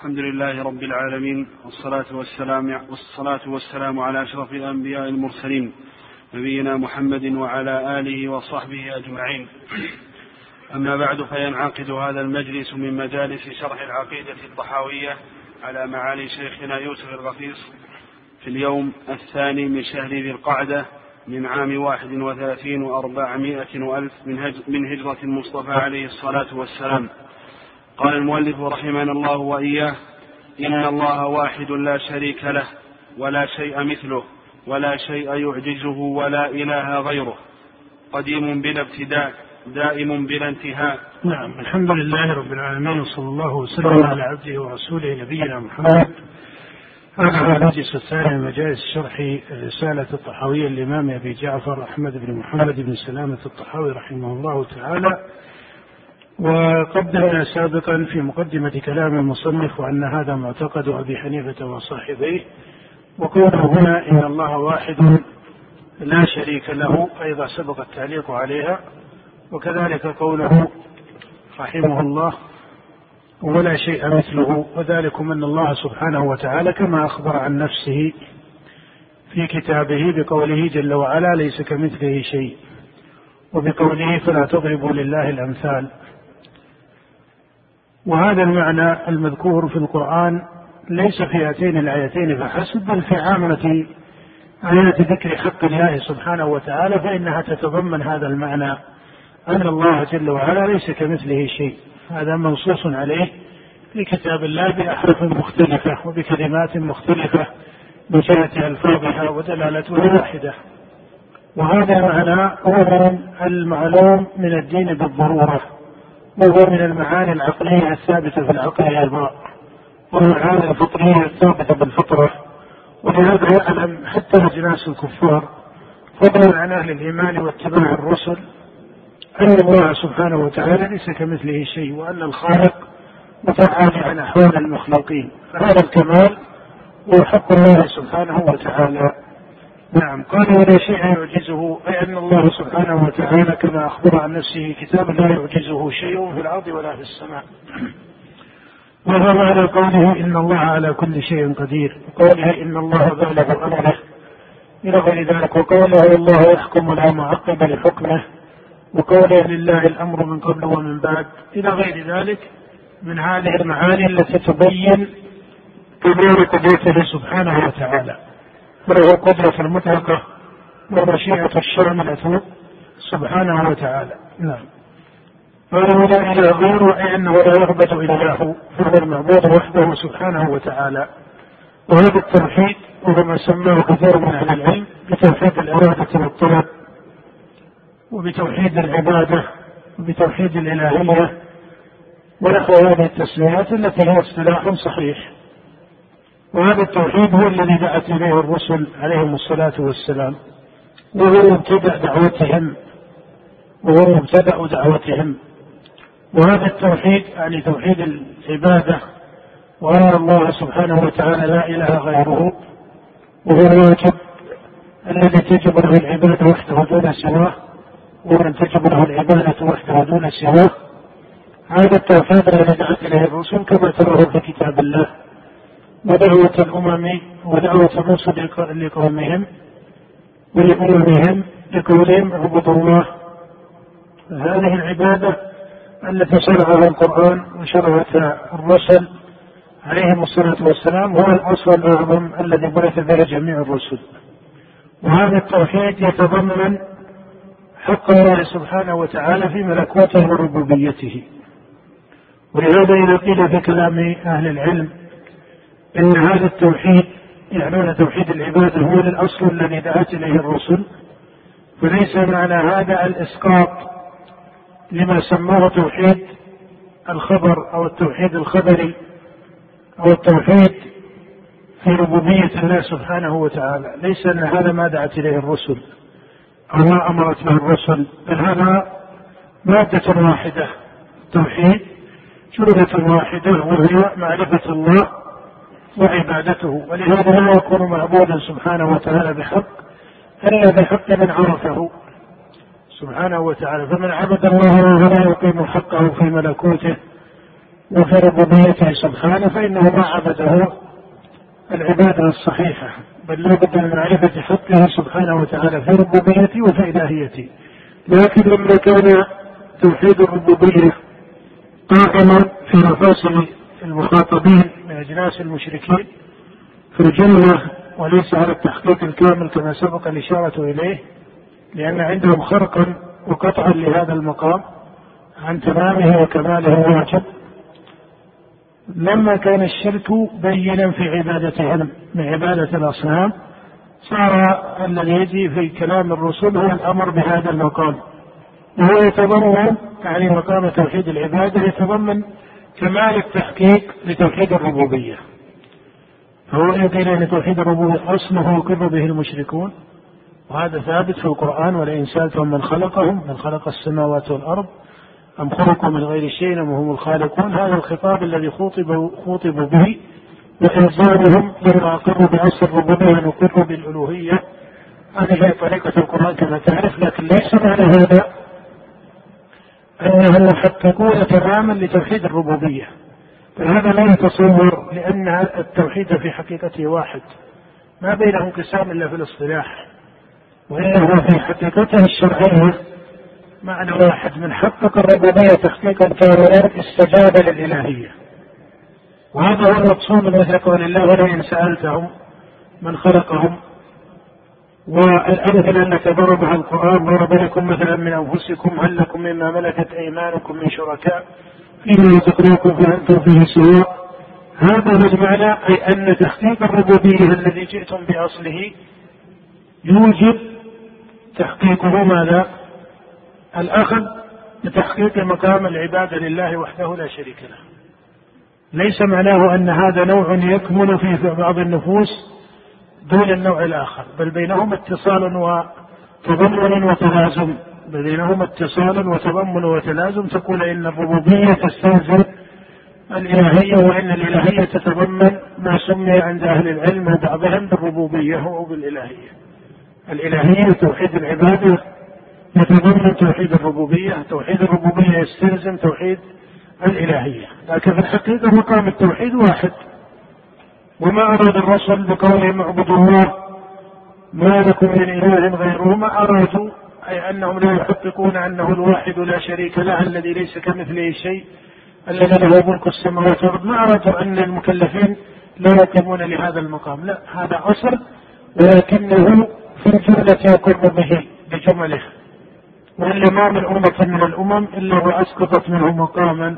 الحمد لله رب العالمين والصلاة والسلام والصلاة والسلام على أشرف الأنبياء المرسلين نبينا محمد وعلى آله وصحبه أجمعين. أما بعد فينعقد هذا المجلس من مجالس شرح العقيدة الطحاوية على معالي شيخنا يوسف الغفيص في اليوم الثاني من شهر ذي القعدة من عام واحد وثلاثين وأربعمائة وألف من هجرة المصطفى عليه الصلاة والسلام. قال المؤلف رحمنا الله وإياه إن الله واحد لا شريك له ولا شيء مثله ولا شيء يعجزه ولا إله غيره. قديم بلا ابتداء دائم بلا انتهاء. نعم الحمد لله رب العالمين وصلى الله وسلم على عبده ورسوله نبينا محمد. هذا المجلس الثاني من مجالس شرح رسالة الطحاوية للإمام أبي جعفر أحمد بن محمد بن سلامة الطحاوي رحمه الله تعالى. وقدمنا سابقا في مقدمة كلام المصنف وأن هذا معتقد أبي حنيفة وصاحبيه وقوله هنا إن الله واحد لا شريك له أيضا سبق التعليق عليها وكذلك قوله رحمه الله ولا شيء مثله وذلكم أن الله سبحانه وتعالى كما أخبر عن نفسه في كتابه بقوله جل وعلا ليس كمثله شيء وبقوله فلا تضربوا لله الأمثال وهذا المعنى المذكور في القرآن ليس في هاتين الآيتين فحسب بل في عامة آيات ذكر حق الله سبحانه وتعالى فإنها تتضمن هذا المعنى أن الله جل وعلا ليس كمثله شيء. هذا منصوص عليه في كتاب الله بأحرف مختلفة وبكلمات مختلفة بجهة ألفاظها ودلالتها واحدة. وهذا معنى هو المعلوم من الدين بالضرورة. وهو من المعاني العقلية الثابتة في العقل أيضا والمعاني الفطرية الثابتة بالفطرة ولهذا يعلم حتى أجناس الكفار فضلا عن أهل الإيمان واتباع الرسل أن الله سبحانه وتعالى ليس كمثله شيء وأن الخالق متعالي عن أحوال المخلوقين. فهذا الكمال هو حق الله سبحانه وتعالى. نعم قال ولا شيء يعجزه أي أن الله سبحانه وتعالى كما أخبر عن نفسه كتاب لا يعجزه شيء في الأرض ولا في السماء. وهو معنى قوله إن الله على كل شيء قدير وقوله إن الله بالغ أمره إلى غير ذلك وقوله الله يحكم لا معقب لحكمه. وقوله لله الأمر من قبل ومن بعد. إلى غير ذلك من هذه المعاني التي تبين كبير قدرته سبحانه وتعالى. وله قدرة المطلقة ومشيئة الشاملة سبحانه وتعالى. نعم. قال لا إله غيره أي أنه لا يعبد إلا هو فهو المعبود وحده سبحانه وتعالى. وهذا التوحيد وهو ما سماه كثير من أهل العلم بتوحيد الإرادة والطلب وبتوحيد العبادة وبتوحيد الإلهية. ونحو هذه التسميات التي هي اصطلاح صحيح. وهذا التوحيد هو الذي دعت إليه الرسل عليهم الصلاة والسلام وهو مبتدأ دعوتهم وهو مبتدأ دعوتهم. وهذا التوحيد يعني توحيد العبادة وأن الله سبحانه وتعالى لا إله غيره وهو الواجب الذي تجب له العبادة وحده دون سواه ومن تجب له العبادة وحده دون سواه. هذا التوحيد الذي دعت إليه الرسل كما تراه في كتاب الله. ودعوة الأمم ودعوة موسى لقومهم ولأممهم لقولهم اعبدوا الله. هذه العبادة التي شرعها القرآن وشرعتها الرسل عليهم الصلاة والسلام هو الأصل الأعظم الذي بعث به جميع الرسل. وهذا التوحيد يتضمن حق الله سبحانه وتعالى في ملكوته وربوبيته. ولهذا إذا قيل في كلام أهل العلم إن هذا التوحيد يعنون توحيد العباده هو الأصل الذي دعت إليه الرسل. فليس معنى هذا الإسقاط لما سموه توحيد الخبر أو التوحيد الخبري أو التوحيد في ربوبية الله سبحانه وتعالى، ليس ان هذا ما دعت إليه الرسل أو ما أمرت به الرسل، بل هذا مادة واحدة توحيد جملة واحدة وهي معرفة الله وعبادته. ولهذا لا يكون معبودا سبحانه وتعالى بحق إلا بحق من عرفه. سبحانه وتعالى. فمن عبد الله ولا يقيم حقه في ملكوته وفي ربوبيته سبحانه فإنه ما عبده العبادة الصحيحة. بل لا بد من معرفة حقه سبحانه وتعالى في ربوبيته وفي إلهيته لكن لما كان توحيد الربوبية قائما في مفاصل المخاطبين أجناس المشركين في الجملة وليس على التحقيق الكامل كما سبق الإشارة إليه لأن عندهم خرقا وقطعا لهذا المقام عن تمامه وكماله واجب. لما كان الشرك بينا في عبادتهم من عبادة الأصنام صار الذي يجي في كلام الرسل هو الأمر بهذا المقام. وهو يتضمن يعني مقام توحيد العبادة يتضمن كمال التحقيق لتوحيد الربوبية. فهو يدين أن توحيد الربوبية أصله يقر به المشركون. وهذا ثابت في القرآن ولئن سألتهم من خلقهم من خلق السماوات والأرض أم خلقوا من غير شيء أم هم الخالقون. هذا الخطاب الذي خوطب خوطبوا به وإلزامهم لما أقروا بأصل الربوبية نقر بالألوهية. هذه هي طريقة القرآن كما تعرف لكن ليس معنى هذا أنهم يحققون تماما لتوحيد الربوبية. فهذا لا يتصور لأن التوحيد في حقيقته واحد. ما بينه انقسام إلا في الاصطلاح. وإنه في حقيقته الشرعية. معنى واحد من حقق الربوبية تحقيقا كاملا استجاب للإلهية. وهذا هو المقصود مثل قول الله ولئن سألتهم من خلقهم. والأمثل أنك ضربها القرآن ضرب لكم مثلا من أنفسكم هل لكم مما ملكت أيمانكم من شركاء فيما رزقناكم فأنتم فيه سواء هذا بالمعنى أي أن تحقيق الربوبية الذي جئتم بأصله يوجب تحقيقه ماذا؟ الأخذ بتحقيق مقام العبادة لله وحده لا شريك له. ليس معناه أن هذا نوع يكمن في بعض النفوس دون النوع الآخر، بل بينهما اتصال وتضمن وتلازم، بينهما اتصال وتضمن وتلازم تقول إن الربوبية تستلزم الإلهية وإن الإلهية تتضمن ما سمي عند أهل العلم وبعضهم بالربوبية أو بالإلهية. الإلهية توحيد العبادة يتضمن توحيد الربوبية، توحيد الربوبية يستلزم توحيد الإلهية، لكن في الحقيقة مقام التوحيد واحد. وما أراد الرسل بقولهم اعبدوا الله ما لكم من إله غيره. ما أرادوا أي أنهم لا يحققون أنه الواحد لا شريك له الذي ليس كمثله شيء الذي له ملك السماوات والأرض. ما أرادوا أن المكلفين لا يقومون لهذا المقام. لا هذا أصل ولكنه في الجملة يقر به بجمله. وإلا ما من أمة من الأمم إلا وأسقطت منه مقاما.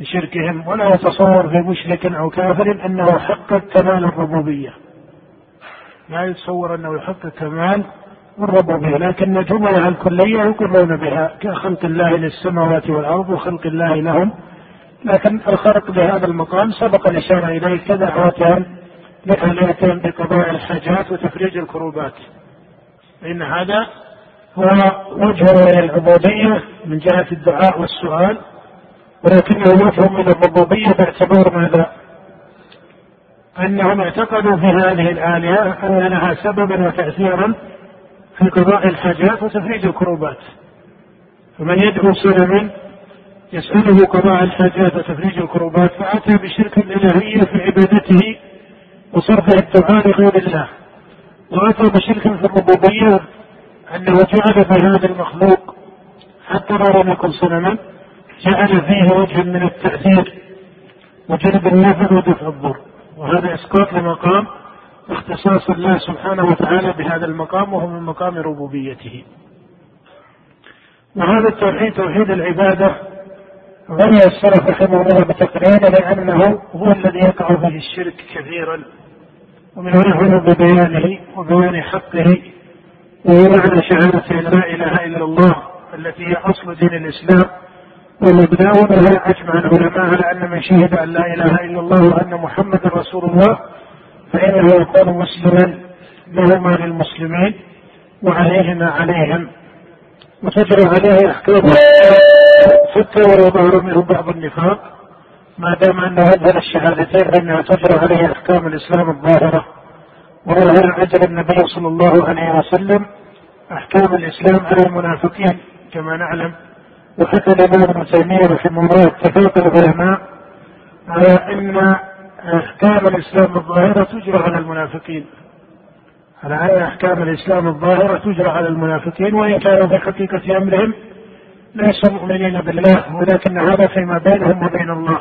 بشركهم ولا يتصور في مشرك أو كافر أنه حقق كمال الربوبية. لا يتصور أنه يحقق كمال الربوبية لكن جملها الكلية يقرون بها كخلق الله للسماوات والأرض وخلق الله لهم لكن الخرق بهذا المقام سبق الإشارة إليه كدعوتهم لأهليتهم بقضاء الحاجات وتفريج الكروبات. فإن هذا هو وجه العبودية من جهة الدعاء والسؤال. ولكنه يفهم من الربوبية باعتبار ماذا؟ أنهم اعتقدوا في هذه الآلهة أن لها سببا وتأثيرا في قضاء الحاجات وتفريج الكروبات. فمن يدعو صنما يسأله قضاء الحاجات وتفريج الكروبات فأتى بشرك الإلهية في عبادته وصرف الدعاء لغير الله. وأتى بشرك في الربوبية أنه جعل في هذا المخلوق حتى لو لم يكن جعل فيه وجه من التأثير وجلب النفع ودفع وهذا إسقاط لمقام اختصاص الله سبحانه وتعالى بهذا المقام وهو من مقام ربوبيته. وهذا التوحيد توحيد العبادة غني السلف رحمه الله بتقريره لأنه هو الذي يقع به الشرك كثيرا. ومن هنا ببيانه وبيان حقه ومعنى شهادة لا إله إلا الله التي هي أصل دين الإسلام. لا أجمع العلماء على أن من شهد أن لا إله إلا الله وأن محمدا رسول الله فإنه يكون مسلما لهما للمسلمين وعليهما عليهم. وتجري عليه أحكام حتى ولو ظهر منه بعض النفاق. ما دام أنه أظهر الشهادتين فإنها تجري عليه أحكام الإسلام الظاهرة وظهر عجل النبي صلى الله عليه وسلم أحكام الإسلام على المنافقين كما نعلم. وحكى الإمام ابن تيمية رحمه الله اتفاق العلماء على أن أحكام الإسلام الظاهرة تجرى على المنافقين. على أن أحكام الإسلام الظاهرة تجرى على المنافقين وإن كانوا في حقيقة أمرهم ليسوا مؤمنين بالله ولكن هذا فيما بينهم وبين الله.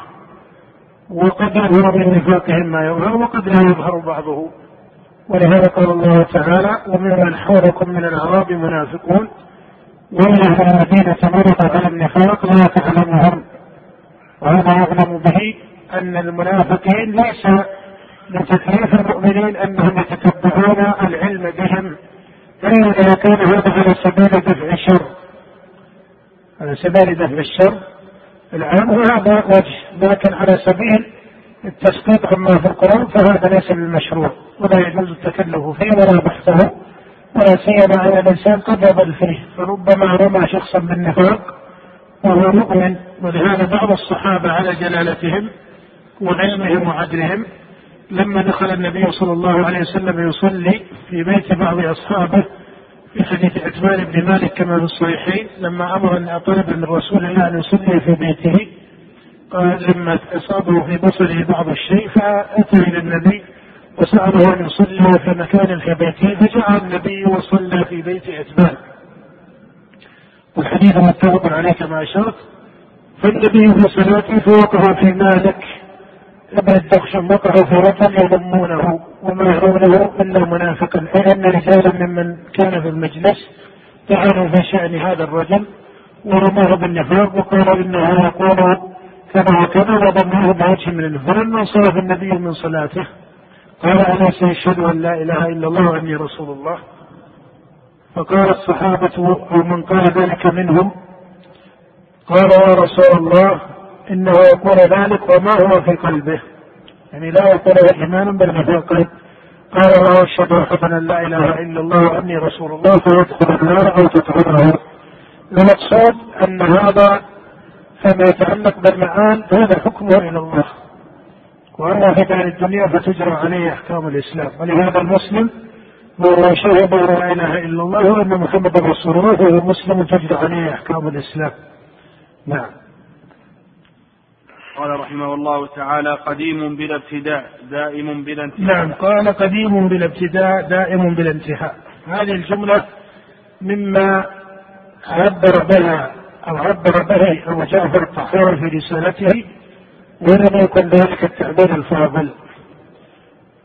وقد يظهر من نفاقهم ما يظهر وقد لا يظهر بعضه. ولهذا قال الله تعالى وممن حولكم من الأعراب منافقون ومن أهل المدينة مرض على النفاق لا تعلمهم. وهذا يعلم به أن المنافقين ليس من تكليف المؤمنين أنهم يتتبعون العلم بهم إلا إذا كان هذا على سبيل دفع الشر. على سبيل دفع الشر. العام وهذا وجه لكن على سبيل التسقيط عما في القرآن فهذا ليس بالمشروع ولا يجوز التكلف فيه ولا بحثه. ولا سيما أن الإنسان قد يضل فيه. فربما رمى شخصا بالنفاق وهو مؤمن. ولهذا بعض الصحابة على جلالتهم وعلمهم وعدلهم لما دخل النبي صلى الله عليه وسلم يصلي في بيت بعض أصحابه في حديث عثمان بن مالك كما في الصحيحين لما أمر أن طلب من رسول الله أن يصلي في بيته قال لما أصابه في بصره بعض الشيء فأتى إلى النبي وسأله أن يصلي في مكان في بيته فجاء النبي وصلى في بيت عثمان والحديث متفق عليه كما أشرت. فالنبي في صلاته فوقف في مالك. ابن الدخشم وقعوا في رجل يضمونه. وما يرونه إلا منافقا. اي أن رجالا ممن كان في المجلس طعنوا في شأن هذا الرجل. ورماه بالنفاق وقالوا إنه يقول كذا وكذا وضموه بوجه من النفاق. فلما انصرف النبي من صلاته. قال أنا سيشهد أن لا إله إلا الله وأني رسول الله. فقال الصحابة أو من قال ذلك منهم قال يا رسول الله إنه يقول ذلك وما هو في قلبه. يعني لا يقول إيمانا بل ما في القلب. قال الله أشهد أن لا إله إلا الله وأني رسول الله فيدخل النار أو تدخله. المقصود أن هذا فيما يتعلق بالمعان هذا حكمه إلى الله. واما في دار الدنيا فتجرى عليه أحكام الإسلام. ولهذا المسلم هو شهد لا إله إلا الله وأن محمدا رسول الله فهو مسلم تجرى عليه أحكام الإسلام. نعم. قال رحمه الله تعالى قديم بلا ابتداء دائم بلا انتهاء. نعم. قال قديم بلا ابتداء دائم بلا انتهاء. هذه الجملة مما عبر بها أو عبر به أبو جعفر الطحاوي في رسالته ولم يكن ذلك التعبير الفاضل.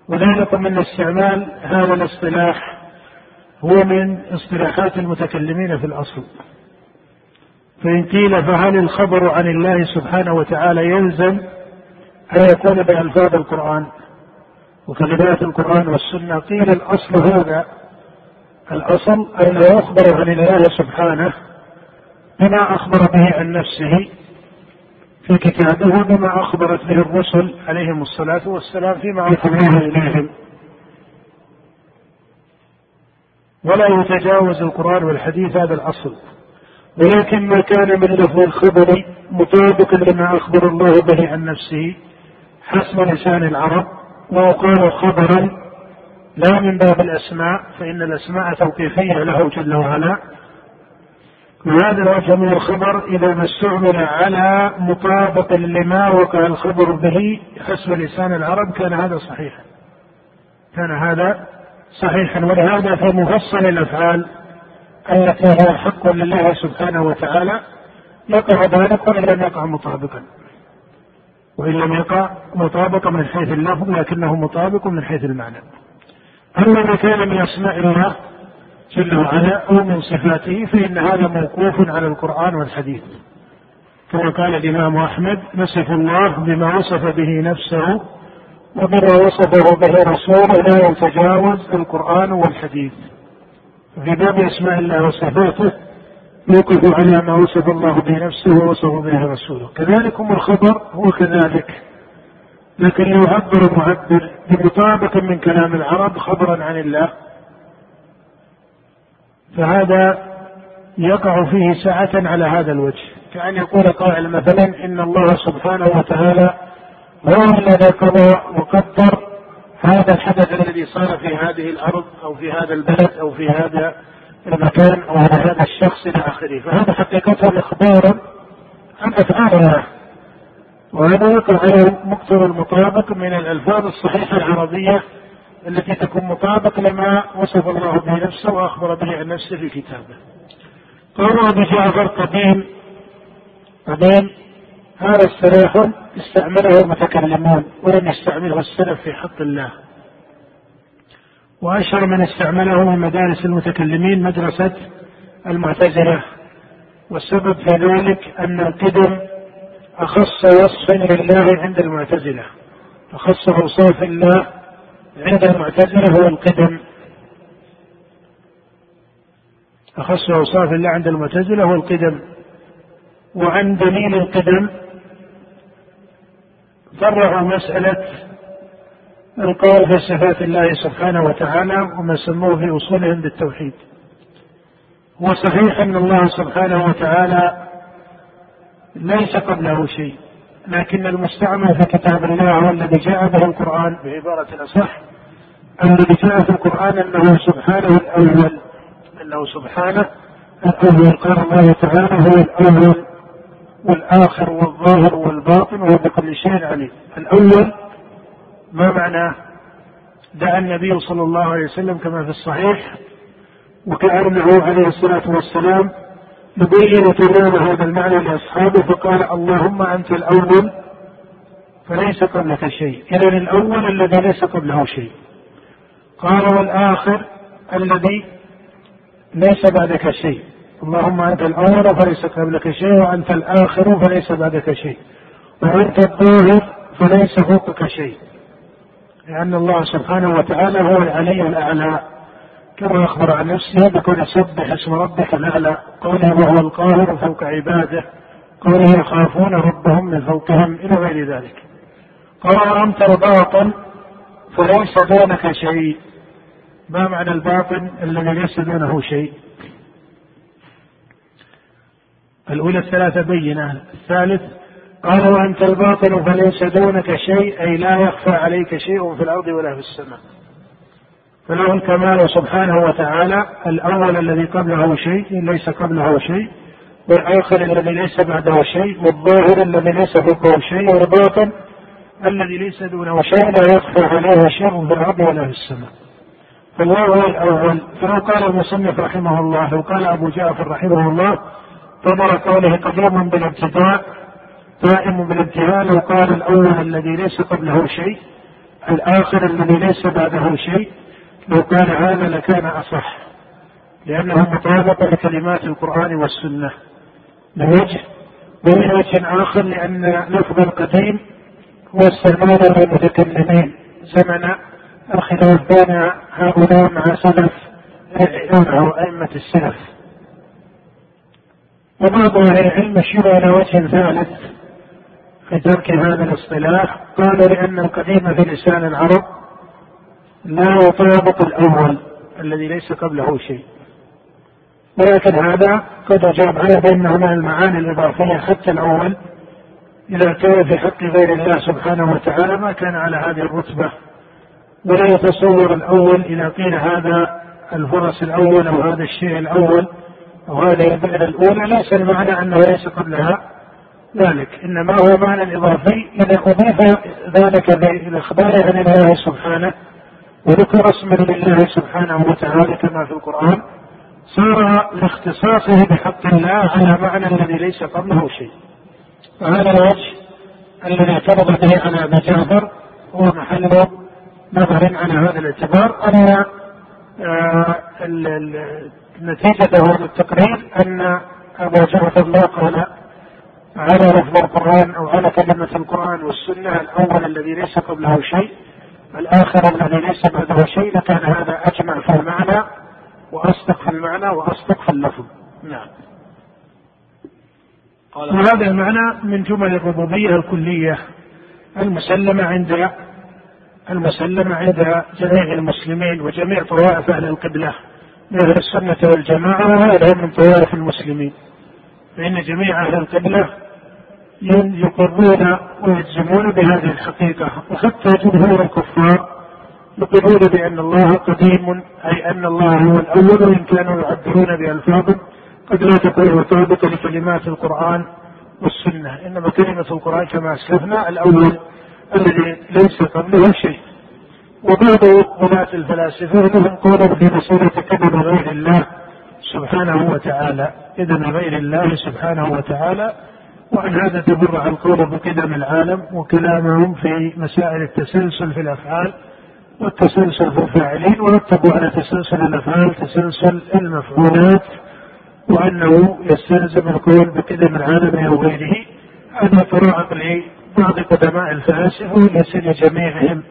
وذلك من استعمال هذا الاصطلاح هو من اصطلاحات المتكلمين في الأصل. فإن قيل فهل الخبر عن الله سبحانه وتعالى يلزم أن يكون بألفاظ القرآن؟ وكلمات القرآن والسنة. قيل الأصل هذا الأصل أن يخبر عن الله سبحانه بما أخبر به عن نفسه في كتابه بما أخبرت به الرسل عليهم الصلاة والسلام فيما أوحيناه إليهم. ولا يتجاوز القرآن والحديث هذا الأصل. ولكن ما كان من لفظ الخبر مطابقا لما أخبر الله به عن نفسه حسب لسان العرب ويقال خبرا لا من باب الأسماء فإن الأسماء توقيفية له جل وعلا. وهذا الوجه من الخبر إذا ما استعمل على مطابق لما وقع الخبر به حسب لسان العرب؟ كان هذا صحيحا. كان هذا صحيحا. ولهذا في مفصل الأفعال التي هو حق لله سبحانه وتعالى يقع ذلك وإن لم يقع مطابقا. وإن لم يقع مطابقا من حيث اللفظ لكنه مطابق من حيث المعنى. أما ما كان من أسماء الله جل وعلا أو من صفاته فإن هذا موقوف على القرآن والحديث. كما قال الإمام أحمد نصف الله بما وصف به نفسه وبما وصفه به رسوله لا يتجاوز القرآن والحديث. في باب أسماء الله وصفاته يوقف على ما وصف الله به نفسه ووصف به رسوله. كذلك الخبر هو كذلك. لكن لو عبر معبر بمطابق من كلام العرب خبرا عن الله فهذا يقع فيه سعة على هذا الوجه كأن يقول قائل مثلا إن الله سبحانه وتعالى هو الذي قضى وقدر هذا الحدث الذي صار في هذه الأرض أو في هذا البلد أو في هذا المكان أو على هذا الشخص إلى آخره، فهذا حقيقة إخبار عن الله. وهذا يقع مقتضى المطابق من الألفاظ الصحيحة العربية التي تكون مطابق لما وصف الله به نفسه وأخبر به عن نفسه في كتابه. قال أبو جعفر قديم قديم هذا اصطلاح استعمله المتكلمون ولم يستعمله السلف في حق الله. وأشهر من استعمله من مدارس المتكلمين مدرسة المعتزلة والسبب في ذلك أن القدم أخص وصف لله عند المعتزلة أخص أوصاف الله عند المعتزلة هو القدم. أخص أوصاف الله عند المعتزلة هو القدم. وعن دليل القدم فرعوا مسألة القول في صفات الله سبحانه وتعالى وما سموه في أصولهم بالتوحيد. هو صحيح أن الله سبحانه وتعالى ليس قبله شيء. لكن المستعمل في كتاب الله هو الذي جاء به القرآن بعبارة أصح الذي جاء في القرآن أنه سبحانه الأول. أنه سبحانه الأول. قال الله تعالى هو الأول والآخر والظاهر والباطن وهو بكل شيء عليم. الأول ما معناه دعا النبي صلى الله عليه وسلم كما في الصحيح وكأنه عليه الصلاة والسلام يبين تمام هذا المعنى لأصحابه فقال اللهم أنت الأول فليس قبلك شيء. إذا الأول الذي ليس قبله شيء. قال والآخر الذي ليس بعدك شيء. اللهم أنت الأول فليس قبلك شيء وأنت الآخر فليس بعدك شيء. وأنت الظاهر فليس فوقك شيء. لأن الله سبحانه وتعالى هو العلي الأعلى. كما أخبر عن نفسه بكون سبح اسم ربك الأعلى قوله وهو القاهر فوق عباده قوله يخافون ربهم من فوقهم إلى غير ذلك. قال وأنت الباطن فليس دونك شيء. ما معنى الباطن؟ الذي ليس دونه شيء. الأولى الثلاثة بينة. الثالث قال وأنت الباطن فليس دونك شيء أي لا يخفى عليك شيء في الأرض ولا في السماء. فله الكمال سبحانه وتعالى. الأول الذي قبله شيء ليس قبله شيء. والآخر الذي ليس بعده شيء. والظاهر الذي ليس فوقه شيء. والباطن الذي ليس دونه شيء. لا يخفى عليه شيء في الأرض ولا في السماء. فالله هو الأول. فلو قال المصنف رحمه الله لو قال أبو جعفر رحمه الله فضل قوله قديم بالابتداء دائم بالانتهاء لو قال الأول الذي ليس قبله شيء. الآخر الذي ليس بعده شيء. لو كان هذا لكان أصح لأنه مطابق لكلمات القرآن والسنة. من وجه ومن وجه آخر لأن لفظ القديم هو السلمان للمتكلمين زمن الخلاف بين هؤلاء مع سلف أو أئمة السلف. وبعض أهل العلم أشير إلى وجه ثالث في ترك هذا الاصطلاح. قالوا لأن القديم في لسان العرب لا يطابق الأول الذي ليس قبله شيء؟ ولكن هذا قد أجاب على بأنه من المعاني الإضافية حتى الأول. إذا كان في حق غير الله سبحانه وتعالى ما كان على هذه الرتبة. ولا يتصور الأول إذا قيل هذا الفرس الأول أو هذا الشيء الأول أو هذه البلد الأولى. ليس المعنى أنه ليس قبلها. ذلك إنما هو معنى إضافي. إذا أضيف ذلك بالإخبار عن الله سبحانه وذكر اسما لله سبحانه وتعالى كما في القرآن صار لاختصاصه بحق الله على معنى الذي ليس قبله شيء. وهذا الوجه الذي اعترض به على ابي جعفر هو محل نظر على هذا الاعتبار أن آه، نتيجته هذا التقرير أن أبا جعفر لا قال على لفظ القرآن أو على كلمة القرآن والسنة الأول الذي ليس قبله شيء. الآخر الذي ليس بعده شيء لكان هذا أجمع في المعنى وأصدق في المعنى وأصدق في اللفظ. نعم. وهذا المعنى من جمل الربوبية الكلية المسلمة عند المسلمة عند جميع المسلمين وجميع طوائف أهل القبلة من أهل السنة والجماعة وهذا من طوائف المسلمين. فإن جميع أهل القبلة يقرون ويجزمون بهذه الحقيقة. وحتى جمهور الكفار يقرون بأن الله قديم أي أن الله هو الأول وإن كانوا يعبرون بألفاظ قد لا تكون مطابقة لكلمات القرآن والسنة. إنما كلمة القرآن كما أسلفنا الأول الذي ليس قبله شيء. وبعض ولاة الفلاسفة لهم قول في مسألة كذب غير الله سبحانه وتعالى. إذن غير الله سبحانه وتعالى وعن هذا تبرع القول بقدم العالم وكلامهم في مسائل التسلسل في الأفعال والتسلسل في الفاعلين ورتبوا على تسلسل الأفعال تسلسل المفعولات وأنه يستلزم القول بقدم العالم أو غيره. هذا طرائق لبعض قدماء الفلاسفة وليس لجميعهم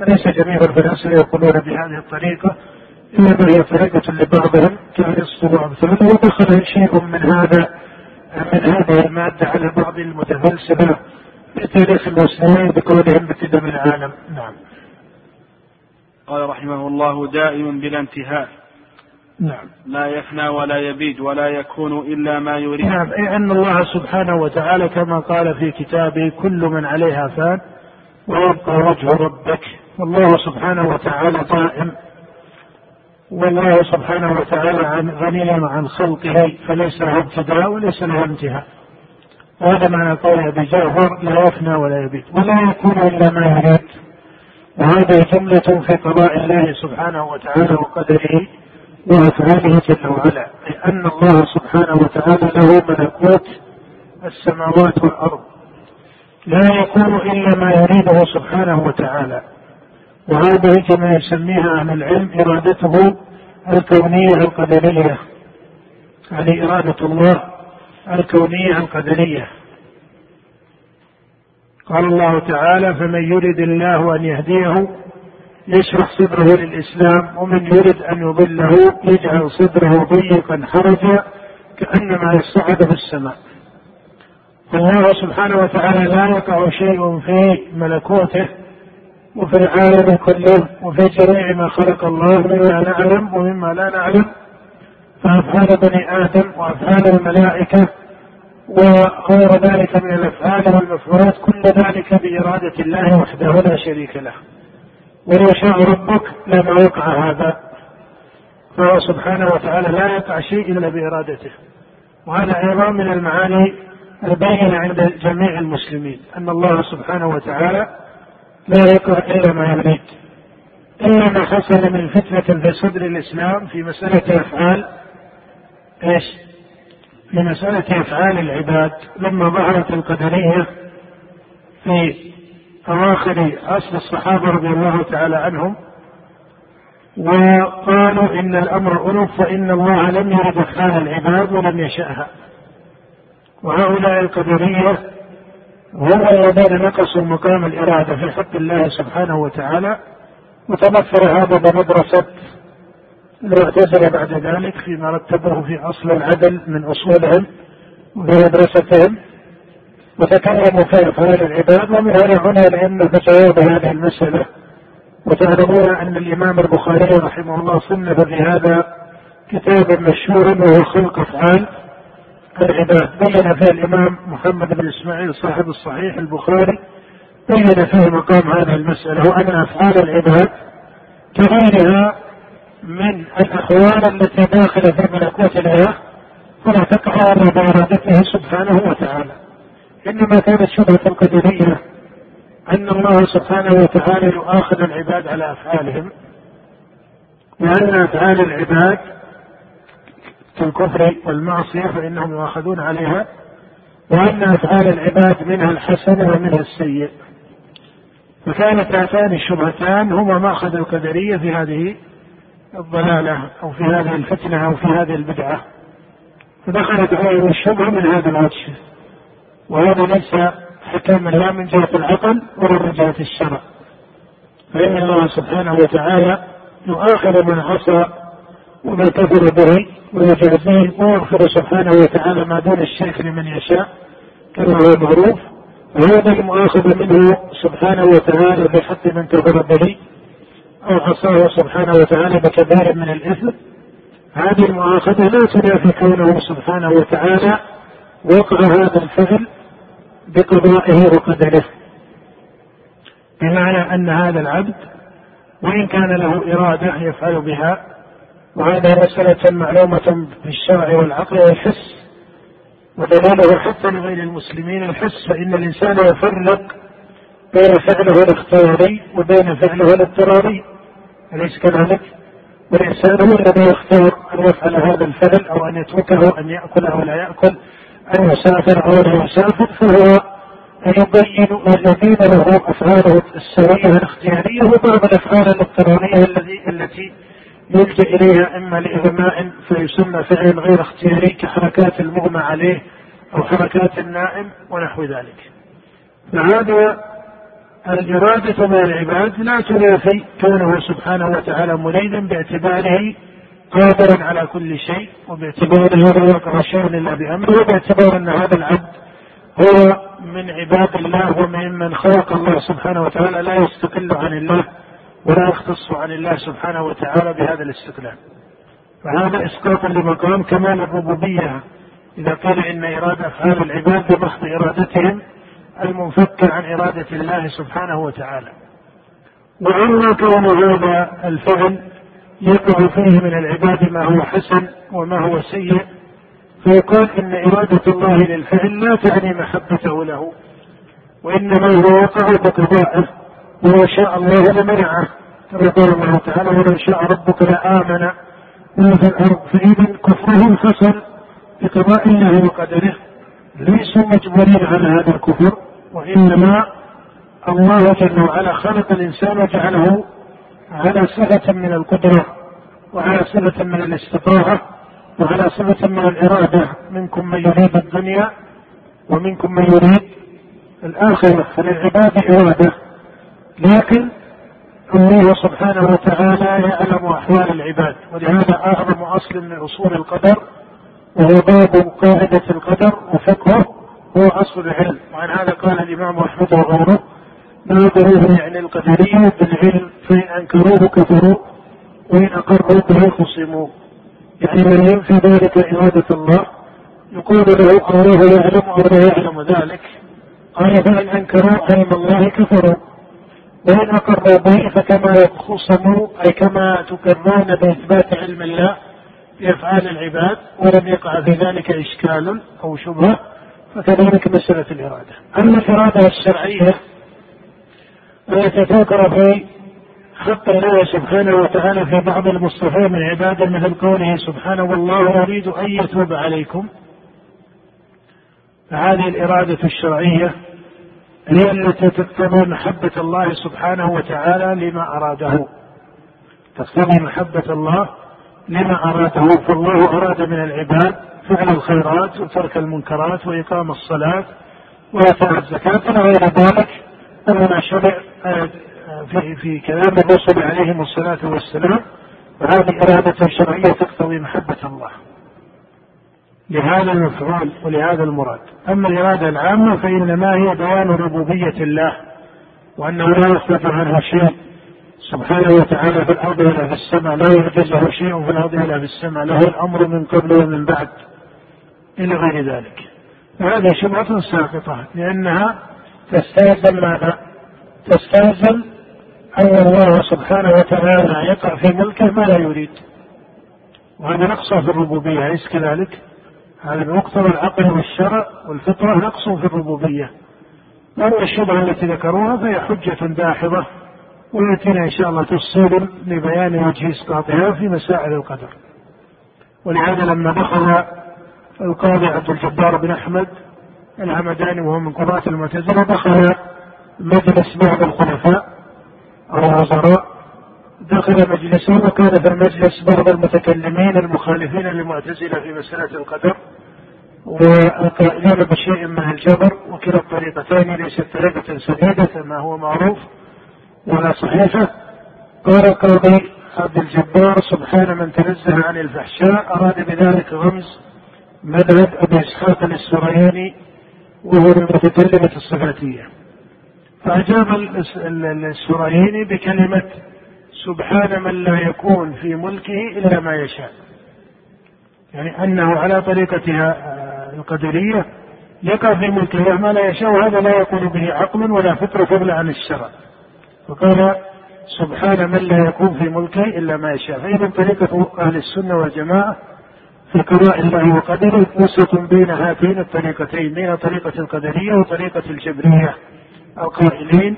وليس جميع الفلاسفة يقولون بهذه الطريقة إنما هي طريقة لبعضهم كأرسطو وأمثاله ودخل شيء من هذا هذه المادة على بعض المتفلسفة. في تاريخ المسلمين بقولهم بقدم العالم. نعم. قال رحمه الله دائم بلا انتهاء. نعم. لا يفنى ولا يبيد ولا يكون إلا ما يريد. نعم. أي أن الله سبحانه وتعالى كما قال في كتابه كل من عليها فان ويبقى وجه ربك. والله سبحانه وتعالى دائم والله سبحانه وتعالى عن غني عن خلقه فليس له ابتداء وليس له انتهاء. وهذا معنى قول أبي جعفر لا يفنى ولا يبيد ولا يكون إلا ما يريد. وهذه جملة في قضاء الله سبحانه وتعالى وقدره وأفعاله جل وعلا لأن الله سبحانه وتعالى له ملكوت السماوات والأرض. لا يكون إلا ما يريده سبحانه وتعالى. وهذه كما يسميها أهل العلم إرادته الكونية القدرية. يعني إرادة الله الكونية القدرية. قال الله تعالى فمن يرد الله أن يهديه يشرح صدره للإسلام ومن يرد أن يضله يجعل صدره ضيقا حرجا كأنما يصعد في السماء. فالله سبحانه وتعالى لا يقع شيء في ملكوته وفي العالم كله وفي جميع ما خلق الله مما نعلم ومما لا نعلم. فأفعال بني آدم وأفعال الملائكة وغير ذلك من الأفعال والمفعولات كل ذلك بإرادة الله وحده لا شريك له. ولو شاء ربك لما وقع هذا. فهو سبحانه وتعالى لا يقع شيء إلا بإرادته. وهذا أيضا من المعاني البينة عند جميع المسلمين. أن الله سبحانه وتعالى لا يقع إلا ما يريد. إلا ما حصل من فتنة في صدر الإسلام في مسألة أفعال إيش؟ في مسألة أفعال العباد. لما ظهرت القدرية في أواخر عصر الصحابة رضي الله تعالى عنهم وقالوا إن الأمر أنف وإن الله لم يرد أفعال العباد ولم يشأها. وهؤلاء القدرية هم الذين نقصوا مقام الإرادة في حق الله سبحانه وتعالى وتمثل هذا بمدرسة المعتزلة بعد ذلك فيما رتبه في أصل العدل من أصولهم وفي مدرستهم وتكلموا في أفعال العباد ومن هنا هنا لأن فتواه هذه المسألة. وتعلمون أن الإمام البخاري رحمه الله صنف في هذا كتابا مشهورا وهو خلق أفعال. العباد بين فيه الإمام محمد بن إسماعيل صاحب الصحيح البخاري بين فيه مقام هذه المسألة وأن أفعال العباد كغيرها من الأحوال التي داخلة في ملكوت الله فلا تقع إلا بإرادته سبحانه وتعالى. إنما كانت شبهة القدرية أن الله سبحانه وتعالى يؤاخذ العباد على أفعالهم وأن أفعال العباد الكفر والمعصية فإنهم يؤاخذون عليها وأن أفعال العباد منها الحسن ومنها السيء فكانت هاتان الشبهتان هما مأخذ القدرية في هذه الضلالة أو في هذه الفتنة أو في هذه البدعة. فدخلت عليهم الشبهة من هذا الوجه وهذا ليس حكما لا من جهة العقل ولا من جهة الشرع. فإن الله سبحانه وتعالى يؤاخذ من عصى وما كفر به ويجازيه ويغفر سبحانه وتعالى ما دون الشرك لمن يشاء كما هو معروف. وهذا المؤاخذة منه سبحانه وتعالى بحق من كفر به أو عصاه سبحانه وتعالى بكبير من الإثم. هذه المؤاخذة لا تنافي كونه سبحانه وتعالى وقع هذا الفعل بقضائه وقدره. بمعنى أن هذا العبد وإن كان له إرادة يفعل بها وهذا مسألة معلومة في الشرع والعقل والحس ودليله حتى لغير المسلمين الحس فإن الإنسان يفرق بين فعله الاختياري وبين فعله الاضطراري أليس كذلك؟ والإنسان هو الذي يختار أن يفعل هذا الفعل أو أن يتركه أن يأكل أو لا يأكل أن يسافر أو لا يسافر فهو يبين الذين له أفعاله السوية الاختيارية وبعض الأفعال الاضطرارية التي يلجأ إليها إما لإغماء فيسمى فعل غير اختياري كحركات المغمى عليه أو حركات النائم ونحو ذلك. فهذا الإرادة من العباد لا تنافي كونه سبحانه وتعالى مريدا باعتباره قادرا على كل شيء وباعتباره لا يقع شيء الا بأمره وباعتبار أن هذا العبد هو من عباد الله وممن خلق الله سبحانه وتعالى لا يستقل عن الله. ولا يختص عن الله سبحانه وتعالى بهذا الاستقلال فهذا إسقاط لمقام كمال الربوبية. إذا قيل إن إرادة أفعال العباد بمحض إرادتهم المنفكه عن إرادة الله سبحانه وتعالى. واما كون هذا الفعل يقع فيه من العباد ما هو حسن وما هو سيء فيقال إن إرادة الله للفعل لا تعني محبته له وإنما هو يقع بقضائه ولو شاء الله لمنعه كما قال الله تعالى ولو شاء ربك لآمن. من في الأرض فإذا كفرهم حصل بقضاء الله وقدره. ليسوا مجبورين على هذا الكفر وإنما الله جل وعلا خلق الإنسان وجعله على صفة من القدرة وعلى صفة من الاستطاعة وعلى صفة من الإرادة. منكم من يريد الدنيا ومنكم من يريد الآخرة. فللعباد إرادة. لكن الله سبحانه وتعالى يعلم أحوال العباد ولهذا أعظم أصل من أصول القدر وهو باب قاعدة القدر وفقهه هو أصل العلم. وعن هذا قال الإمام أحمد وغيره ناظروه يعني القدرية بالعلم فإن أنكروه كفروا وإن أقروا به خصموا. يعني من ينفي ذلك إرادة الله يقول له الله يعلم أو لا يعلم ذلك. قال فإن أنكروا علم الله كفروا أقروا به فكما خصموا أي كما تكررون بإثبات علم الله في أفعال العباد ولم يقع في ذلك إشكال أو شبهة فكذلك مسألة الإرادة. أما الإرادة الشرعية التي تذكر في حق الله سبحانه وتعالى في بعض المصطفين من عباده مثل قوله سبحانه والله يريد أن يتوب عليكم فهذه الإرادة الشرعية هي التي تقتضي محبة الله سبحانه وتعالى لما أراده. تقتضي محبة الله لما أراده. فالله أراد من العباد فعل الخيرات وترك المنكرات وإقام الصلاة وإيتاء الزكاة. إلى غير ذلك انما شرع في في كلام الرسل عليهم الصلاة والسلام. وهذه إرادة شرعية تقتضي محبة الله. لهذا المفعول ولهذا المراد أما الإرادة العامة فإنما هي بيان ربوبية الله وأنه لا يخلف عنه شيء سبحانه وتعالى في الأرض ولا في السماء لا يعجز له شيء في الأرض ولا في السماء له الأمر من قبل ومن بعد إلى غير ذلك وهذه شبهة ساقطة لأنها تستلزم ماذا؟ تستلزم أن الله سبحانه وتعالى يقع في ملكه ما لا يريد وهذا نقصه في الربوبية أليس كذلك؟ هذا بمقتضى العقل والشرع والفطرة نقص في الربوبية. وأما الشبهة التي ذكروها فهي حجة داحضة ويأتينا إن شاء الله تفصيل لبيان وجه إسقاطها في مسائل القدر. ولهذا لما دخل القاضي عبد الجبار بن أحمد العمداني وهو من قضاة المعتزلة دخل مجلس بعض الخلفاء أو الوزراء دخل مجلسا وكان في المجلس بعض المتكلمين المخالفين للمعتزلة في مسألة القدر والقائلين بشيء من الجبر وكلا الطريقتين ليست طريقة سديدة كما هو معروف ولا صحيحة قال القاضي عبد الجبار سبحان من تنزه عن الفحشاء أراد بذلك غمز مذهب أبي إسحاق السرياني وهو المتكلمة الصفاتية. فأجاب السرياني بكلمة سبحان من لا يكون في ملكه إلا ما يشاء. يعني أنه على طريقتها القدرية يقع في ملكه ما لا يشاء وهذا لا يكون به عقل ولا فطر فضلا عن الشرع. وقال سبحان من لا يكون في ملكه إلا ما يشاء. فإذا طريقة أهل السنة والجماعة في قضاء الله وقدره وسط بين هاتين الطريقتين بين طريقة القدرية وطريقة الجبرية القائلين.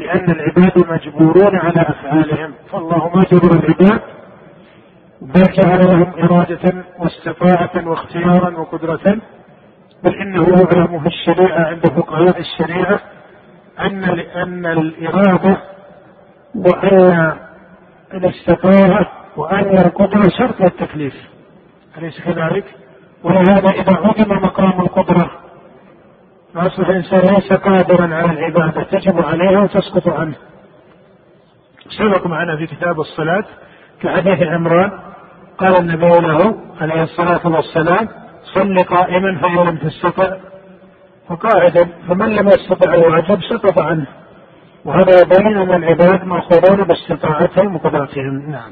بأن العباد مجبورون على أفعالهم. فالله ما جبر العباد بل جعل لهم إرادة واستطاعة واختيارا وقدرة. بل إنه يعلم في الشريعة عند فقهاء الشريعة أن أن الإرادة وأن الاستطاعة وأن القدرة شرط للتكليف. أليس كذلك؟ ولهذا إذا عدم مقام القدرة فأصبح الإنسان ليس قادرا على العبادة تجب عليها وتسقط عنه. سبق معنا في كتاب الصلاة كحديث عمران قال النبي له عليه الصلاة والسلام صل قائما فإن لم تستطع فقاعدا فمن لم يستطع الواجب سقط عنه. وهذا يبين أن العباد مأخوذون باستطاعتهم وقدرتهم. نعم.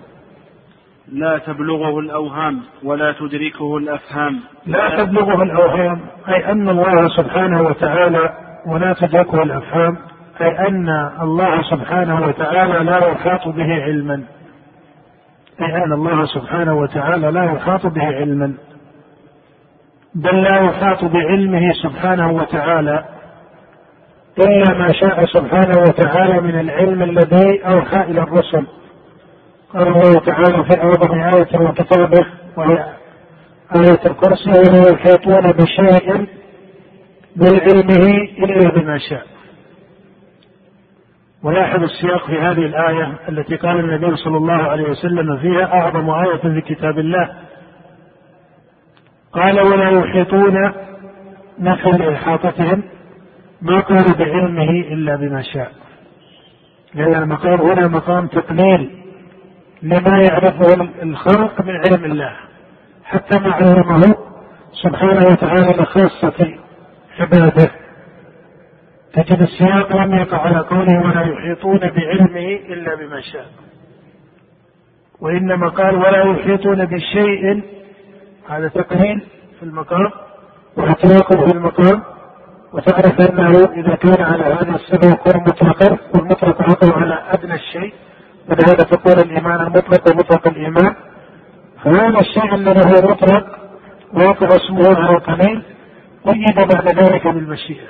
لا تبلغه الأوهام ولا تدركه الأفهام. لا تبلغه الأوهام أي أن الله سبحانه وتعالى ولا تدركه الأفهام أي أن الله سبحانه وتعالى لا يحاط به علما. أي أن الله سبحانه وتعالى لا يحاط به علما. بل لا يحاط بعلمه سبحانه وتعالى. إلا ما شاء سبحانه وتعالى من العلم الذي أوحى إلى الرسل. قال الله تعالى في أعظم آية من كتابه وهي آية الكرسي ولا يحيطون بشيء من علمه إلا بما شاء. ولاحظ السياق في هذه الآية التي قال النبي صلى الله عليه وسلم فيها أعظم آية في كتاب الله. قال ولا يحيطون نفي لإحاطتهم ما قال بعلمه إلا بما شاء. لأن المقام هنا مقام تقليل. لما يعرفه الخلق من علم الله. حتى ما علمه سبحانه وتعالى لخاصة عباده. تجد السياق لم يقع على قوله ولا يحيطون بعلمه إلا بما شاء. وإنما قال ولا يحيطون بشيء. هذا تقليل في المقام واعتراق في المقام. وتعرف أنه إذا كان على هذا السبب يكون مطلقا والمطلق عطوا على أدنى الشيء. ولهذا تقول الإيمان المطلق ومطلق الإيمان. فهذا الشيء الذي هو مطلق ويقع اسمه على القليل قيد بعد ذلك بالمشيئة.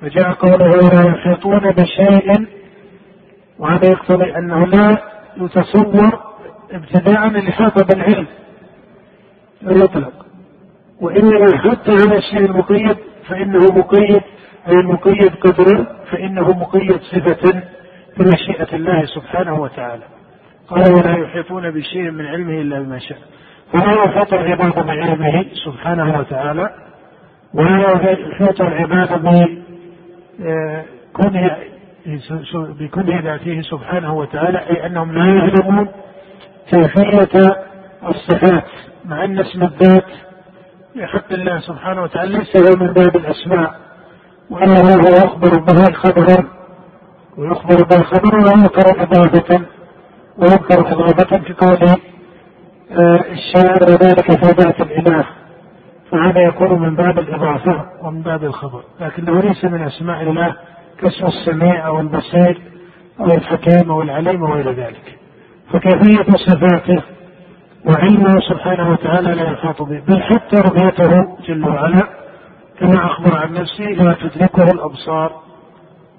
فجاء قوله ولا يحيطون بشيء وهذا يقتضي أنه لا يتصور ابتداء الإحاطة بالعلم المطلق. وإنما حتى على الشيء المقيد فإنه مقيد أي مقيد قدرا فإنه مقيد صفة. بمشيئة الله سبحانه وتعالى. قال ولا يحيطون بشيء من علمه إلا بما شاء. ولا يحيط العباد بعلمه سبحانه وتعالى. ولا يحيط العباد بكونه بكونه ذاته سبحانه وتعالى أي أنهم لا يعلمون كيفية الصفات مع أن اسم الذات لحق الله سبحانه وتعالى ليس هو من باب الأسماء وإنما هو يخبر به خبرا. ويخبر به خبرا وينكر إضافة وينكر إضافة في قوله آه، الشاعر وذلك في ذات الإله. فهذا يكون من باب الإضافة ومن باب الخبر. لكنه ليس من أسماء الله كاسم السميع أو البصير أو الحكيم أو العليم وغير ذلك. فكيفية صفاته وعلمه سبحانه وتعالى لا يحاط به بل حتى رؤيته جل وعلا كما أخبر عن نفسه لا تدركه الأبصار.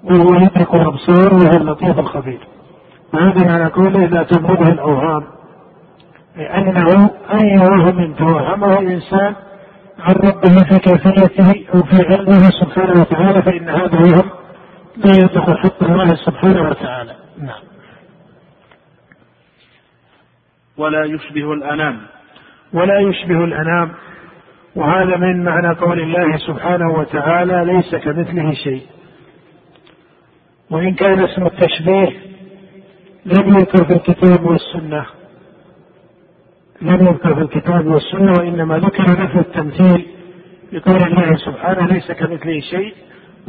وهو يدرك الأبصار وهو اللطيف الخبير. وهذا معنى قوله لا تبلغه الأوهام. لأنه أي وهم توهمه الإنسان عن ربه في كيفيته أو في علمه سبحانه وتعالى فإن هذا الوهم لا يدخل حق الله سبحانه وتعالى. نعم. ولا يشبه الأنام. ولا يشبه الأنام. وهذا من معنى قول الله سبحانه وتعالى ليس كمثله شيء. وإن كان اسم التشبيه لم يذكر في الكتاب والسنة. لم يذكر في الكتاب والسنة وإنما ذكر نفي التمثيل بقول الله سبحانه ليس كمثله شيء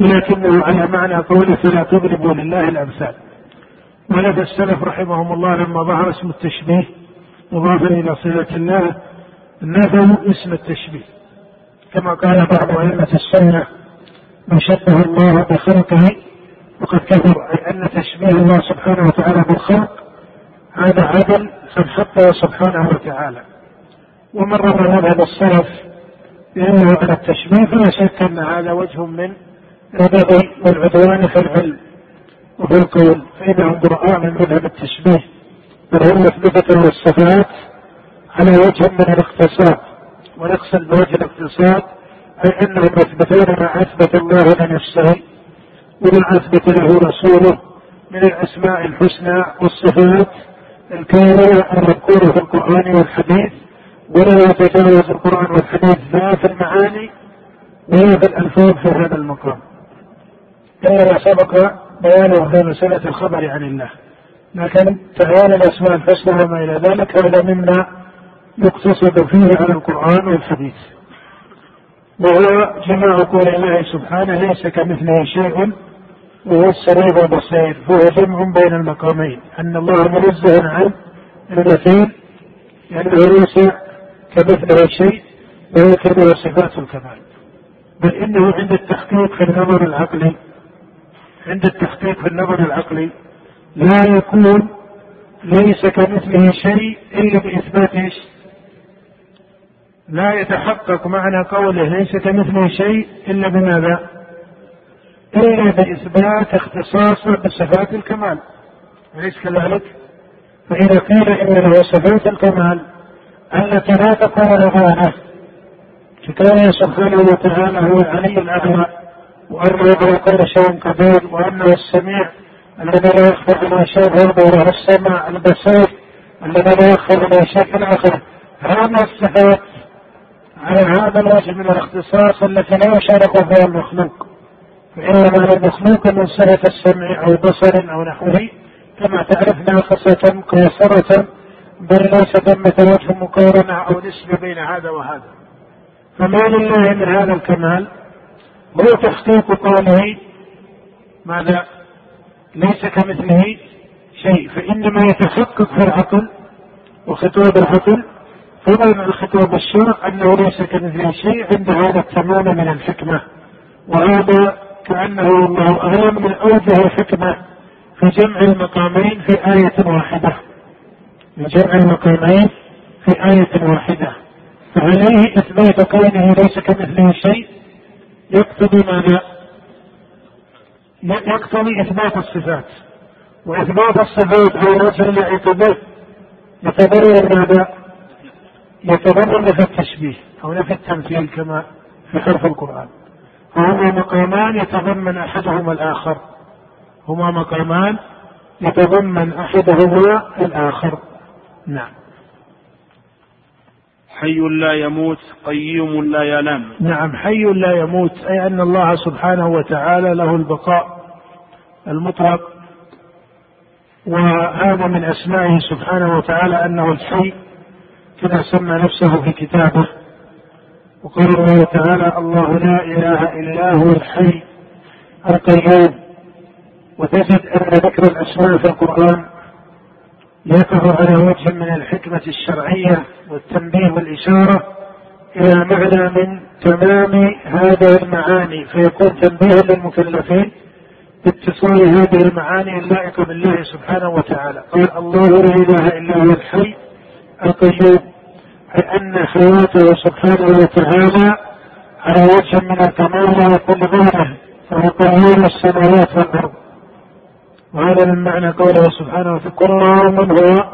ولكنه على معنى قوله فلا تضربوا لله الأمثال. ولدى السلف رحمهم الله لما ظهر اسم التشبيه مضافا إلى صفة الله نفوا اسم التشبيه. كما قال بعض أئمة السنة من شبه الله بخلقه وقد كفر أي أن تشبيه الله سبحانه وتعالى بالخلق هذا عدل حطه سبحانه وتعالى. ومرر مذهب السلف بأنه على التشبيه فلا شك أن هذا وجه من البغي والعدوان في العلم وفي القول. فإنهم براء من مذهب التشبيه بل هم مثبتة للصفات على وجه من الاقتصاد. ونقصد بوجه الاقتصاد أي أنهم يثبتون ما أثبت الله لنفسه وما أثبت له رسوله من الأسماء الحسنى والصفات الكاملة المذكورة في القرآن والحديث ولا يتجاوز القرآن والحديث لا في المعاني ولا في الألفاظ في هذا المقام. كما سبق بيانه في مسألة الخبر عن الله. لكن تعيان الأسماء الحسنى وما إلى ذلك هذا مما يقتصد فيه على القرآن والحديث. وهو جماع قول الله سبحانه ليس كمثله شيء وهو السميع البصير هو جمع بين المقامين أن الله منزه عن المثيل لأنه ليس كمثله شيء وهو صفات الكمال بل إنه عند التحقيق في النظر العقلي عند التحقيق في النظر العقلي لا يكون ليس كمثله شيء إلا بإثبات إيش؟ لا يتحقق معنى قوله ليس كمثله شيء إلا بماذا؟ إلا بإثبات اختصاصه بصفات الكمال. أليس كذلك؟ فإذا قيل إن له صفات الكمال التي لا تكون رغانة ككونه سبحانه وتعالى هو العلي الأعلى وأنه على كل شيء قدير وأنه السميع الذي لا يخفى على شيء غيره وله السمع البصير الذي لا يخفى على شيء الآخرة هذه الصفات على هذا الوجه من الاختصاص التي لا يشارك فيها المخلوق. فإنما للمخلوق من صفة السمع أو بصر أو نحوه كما تعرف ناقصة قيصرة بل ليس ثمة وجه مقارنة أو نسبة بين هذا وهذا. فما لله من هذا الكمال؟ هو تحقيق قوله ماذا؟ ليس كمثله شيء. فإنما يتحقق في العقل وخطاب العقل. فضلا عن خطاب الشرع أنه ليس كمثله شيء عند هذا التمام من الحكمة. وهذا كأنه الله أعلم من أوجه الحكمة في جمع المقامين في آية واحدة في جمع المقامين في آية واحدة فعليه إثبات كونه ليس كمثله شيء يقتضي ماذا؟ يقتضي إثبات الصفات وإثبات الصفات على وجه الاعتبار يتضرر ماذا؟ يتضرر نفي التشبيه أو نفي التمثيل كما في حرف القرآن فهما مقامان يتضمن أحدهما الآخر. هما مقامان يتضمن أحدهما الآخر. نعم. حي لا يموت قيوم لا ينام. نعم حي لا يموت أي أن الله سبحانه وتعالى له البقاء المطلق. وهذا من أسمائه سبحانه وتعالى أنه الحي كما سمى نفسه في كتابه. وقال الله تعالى الله لا إله إلا هو الحي القيوم. وتجد أن ذكر الأسماء في القرآن يقع على وجه من الحكمة الشرعية والتنبيه والإشارة إلى معنى من تمام هذه المعاني. فيكون تنبيها للمكلفين باتصال هذه المعاني اللائقة بالله سبحانه وتعالى. قال الله لا إله إلا هو الحي القيوم. أن حياته سبحانه وتعالى على وجه من الكمال وكل غيره فهو قيوم السماوات والأرض. وهذا من معنى قوله سبحانه وتعالى كل من هو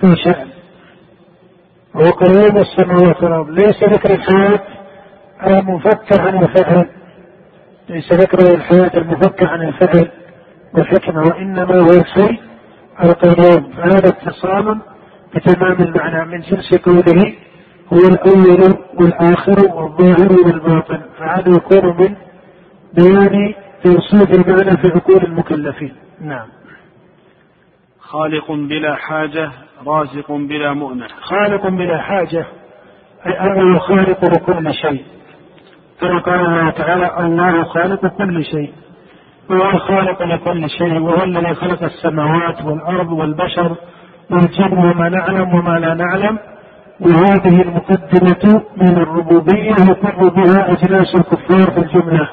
في شأن. وهو قيوم السماوات والأرض. ليس ذكر الحياة المفك عن الفعل. ليس ذكر الحياة المفك عن الفعل والحكمة وإنما هو الحي القيوم فهذا اتصال بتمام المعنى من جنس قوله هو الأول والآخر والظاهر والباطن. فهذا يكون من بيان توصيف المعنى في عقول المكلفين. نعم. خالق بلا حاجة رازق بلا مؤنة خالق بلا حاجة أي أنه خالق لكل شيء. كما قال الله تعالى الله خالق كل شيء. وهو الخالق لكل شيء وهو الذي خلق السماوات والأرض والبشر. والجن وما نعلم وما لا نعلم. وهذه المقدمة من الربوبية يقر بها أجناس الكفار في الجملة.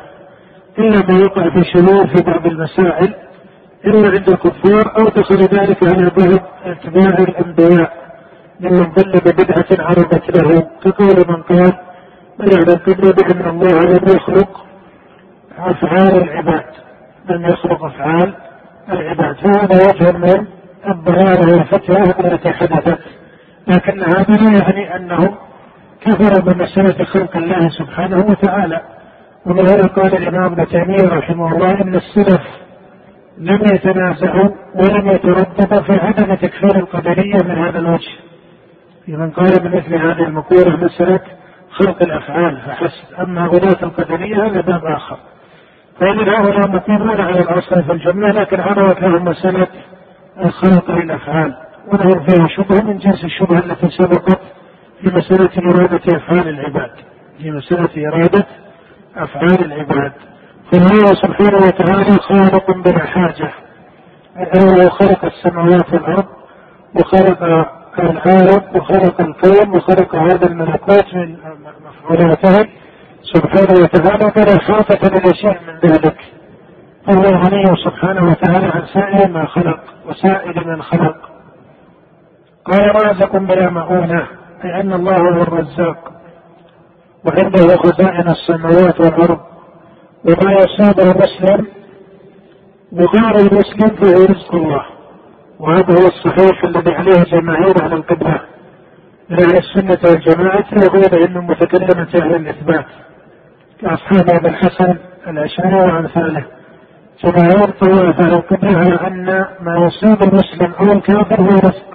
إلا ما يقع في شمول في بعض المسائل إلا عند الكفار أو دخل ذلك على بعض أتباع الأنبياء. ممن ضل ببدعة عرضت له كقول من قال من يعتقد بأن الله لم يخلق أفعال العباد؟ لم يخلق أفعال العباد. فهذا وجه من الضلالة والفتوى التي حدثت لكن هذا لا يعني أنهم كفروا بمسألة خلق الله سبحانه وتعالى ولهذا قال الإمام ابن تيمية رحمه الله أن السلف لم يتنازعوا ولم يترددوا في عدم تكفير القدرية من هذا الوجه. من قال بمثل هذه المقولة مسألة خلق الأفعال فحسب، أما غلاة القدرية هذا باب آخر. فإن هؤلاء مقيمون على الأصل في الجملة لكن عرضت لهم مسألة الخلق للأفعال ولهم فيها شبهة من جنس الشبهة التي سبقت في مسألة إرادة أفعال العباد. في مسألة إرادة أفعال العباد. فالله سبحانه وتعالى خالق بلا حاجة هو خلق السماوات والأرض وخلق العالم وخلق الكون وخلق هذا الملكوت من مفعولاته سبحانه وتعالى بلا حاجة لشيء من ذلك فهو غني سبحانه وتعالى عن سائر ما خلق وسائر من خلق. قال رازق بلا مؤونة أي أن الله هو الرزاق وعنده خزائن السماوات والأرض. وما يصاب المسلم وغير المسلم فهو رزق الله. وهذا هو الصحيح الذي عليه جماهير أهل القبلة من أهل السنة والجماعة وغيرهم من متكلمة أهل الإثبات كأصحاب أبي الحسن الأشعري وأمثاله. طوائف أهل القبله على أن ما يصيب المسلم أو الكافر هو رزق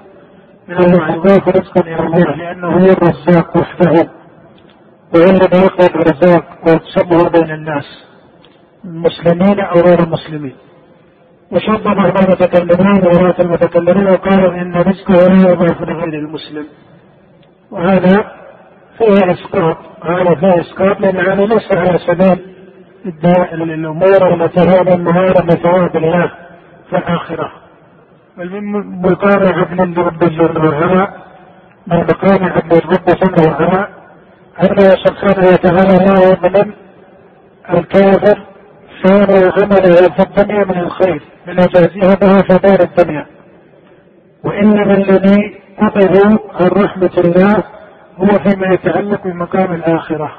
من الله يضاف رزقا إلى الله لأنه هو الرزاق وحده. وهو الذي يقبل الرزاق ويقسمه بين الناس المسلمين أو غير المسلمين وشد بعض المتكلمين وراة المتكلمين وقالوا إن رزقه لا يضاف لغير المسلم. وهذا فيه إسقاط هذا فيه إسقاط لأن هذا ليس على سبيل الأمور هذا النهار بثواب الله في الاخره بل من مقام عدل لرب جل وعلا من مقام عدل الرب جل وعلا انه سبحانه وتعالى لا يظلم الكافر صار عمله في الدنيا من الخير. من يجازيه به في دار الدنيا. وإنما الذي قطعوا عن رحمه الله هو فيما يتعلق بمقام الآخرة.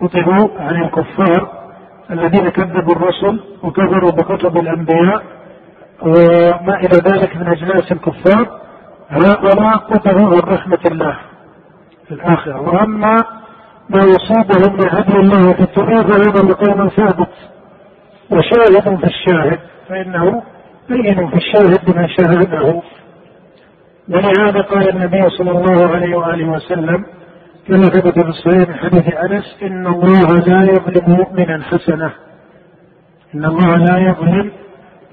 قطعوا عن الكفار الذين كذبوا الرسل وكفروا بكتب الأنبياء وما إلى ذلك من أجناس الكفار. هؤلاء قطعوا عن رحمة الله في الآخرة. وأما ما يصيبهم من هدي الله في الدنيا فهذا مقام ثابت وشاهد في الشاهد فإنه بين في الشاهد بما شاهده. ولهذا قال النبي صلى الله عليه وآله وسلم كما ثبت في الصحيح من حديث أنس إن الله لا يظلم مؤمنا حسنة. إن الله لا يظلم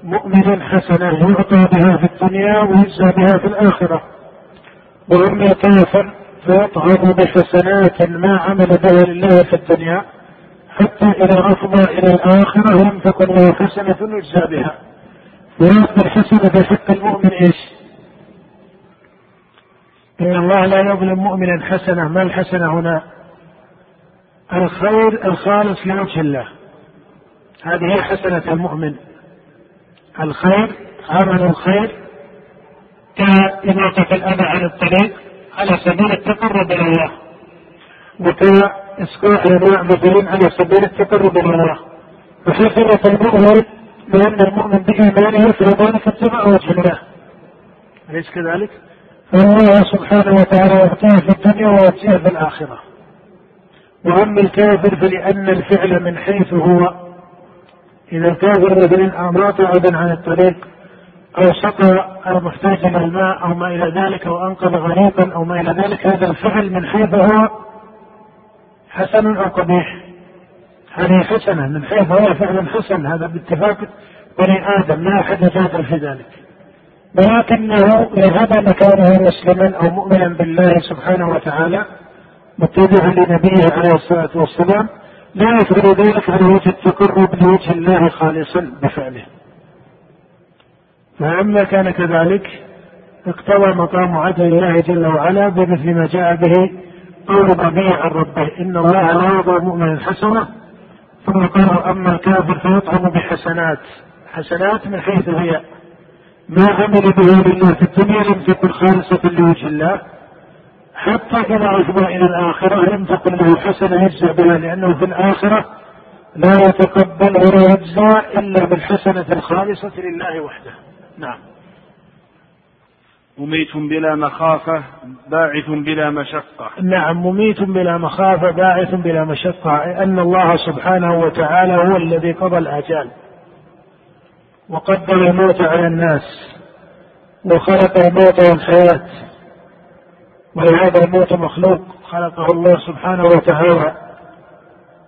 مؤمنا حسنة. يعطى بها في الدنيا ويجزى بها في الآخرة. وأما الكافر فيطعم بحسنات ما عمل بها لله في الدنيا. حتى إذا أفضى إلى الآخرة لم تكن له حسنة يجزى بها. ويأخذ الحسنة في حق المؤمن إيش؟ إن الله لا يظلم مؤمنا حسنة ما الحسنة هنا؟ الخير الخالص لوجه الله. هذه هي حسنة المؤمن. الخير عمل الخير كإماطة الأذى عن الطريق على سبيل التقرب إلى الله. وكإسقاط المعبدين على سبيل التقرب إلى الله. وحفظة المؤمن لأن المؤمن بإيمانه فذلك اتباع وجه الله. أليس كذلك؟ فالله سبحانه وتعالى يعطيه في الدنيا ويعطيه في الآخرة. وأما الكافر فلأن الفعل من حيث هو. إذا الكافر مثلا أماط عدا عن الطريق أو سقى المحتاج إلى الماء أو ما إلى ذلك أو أنقذ غريقا أو ما إلى ذلك هذا الفعل من حيث هو حسن أو قبيح. هذه حسنة من حيث هو فعل حسن هذا باتفاق بني آدم لا أحد يجادل في ذلك. ولكنه لهذا كونه مسلما أو مؤمنا بالله سبحانه وتعالى متبعا لنبيه عليه الصلاة والسلام لا يفعل ذلك على وجه التقرب لوجه الله خالصا بفعله. فلما كان كذلك؟ اقتضى مقام عدل الله جل وعلا بمثل ما جاء به قول النبي عن ربه إن الله لا يضع مؤمنا حسنه ثم قال أما الكافر فيطعم بحسنات حسنات من حيث هي ما عمل به لله في الدنيا لم تكن خالصة لوجه الله. حتى إذا عثر إلى الآخرة لم تكن له حسنة يجزى بها؟ لأنه في الآخرة لا يتقبل ولا يجزى إلا بالحسنة الخالصة لله وحده. نعم. مميت بلا مخافة باعث بلا مشقة. نعم مميت بلا مخافة باعث بلا مشقة أن الله سبحانه وتعالى هو الذي قضى الآجال. وقدر الموت على الناس وخلق الموت والحياة ولهذا الموت مخلوق خلقه الله سبحانه وتعالى.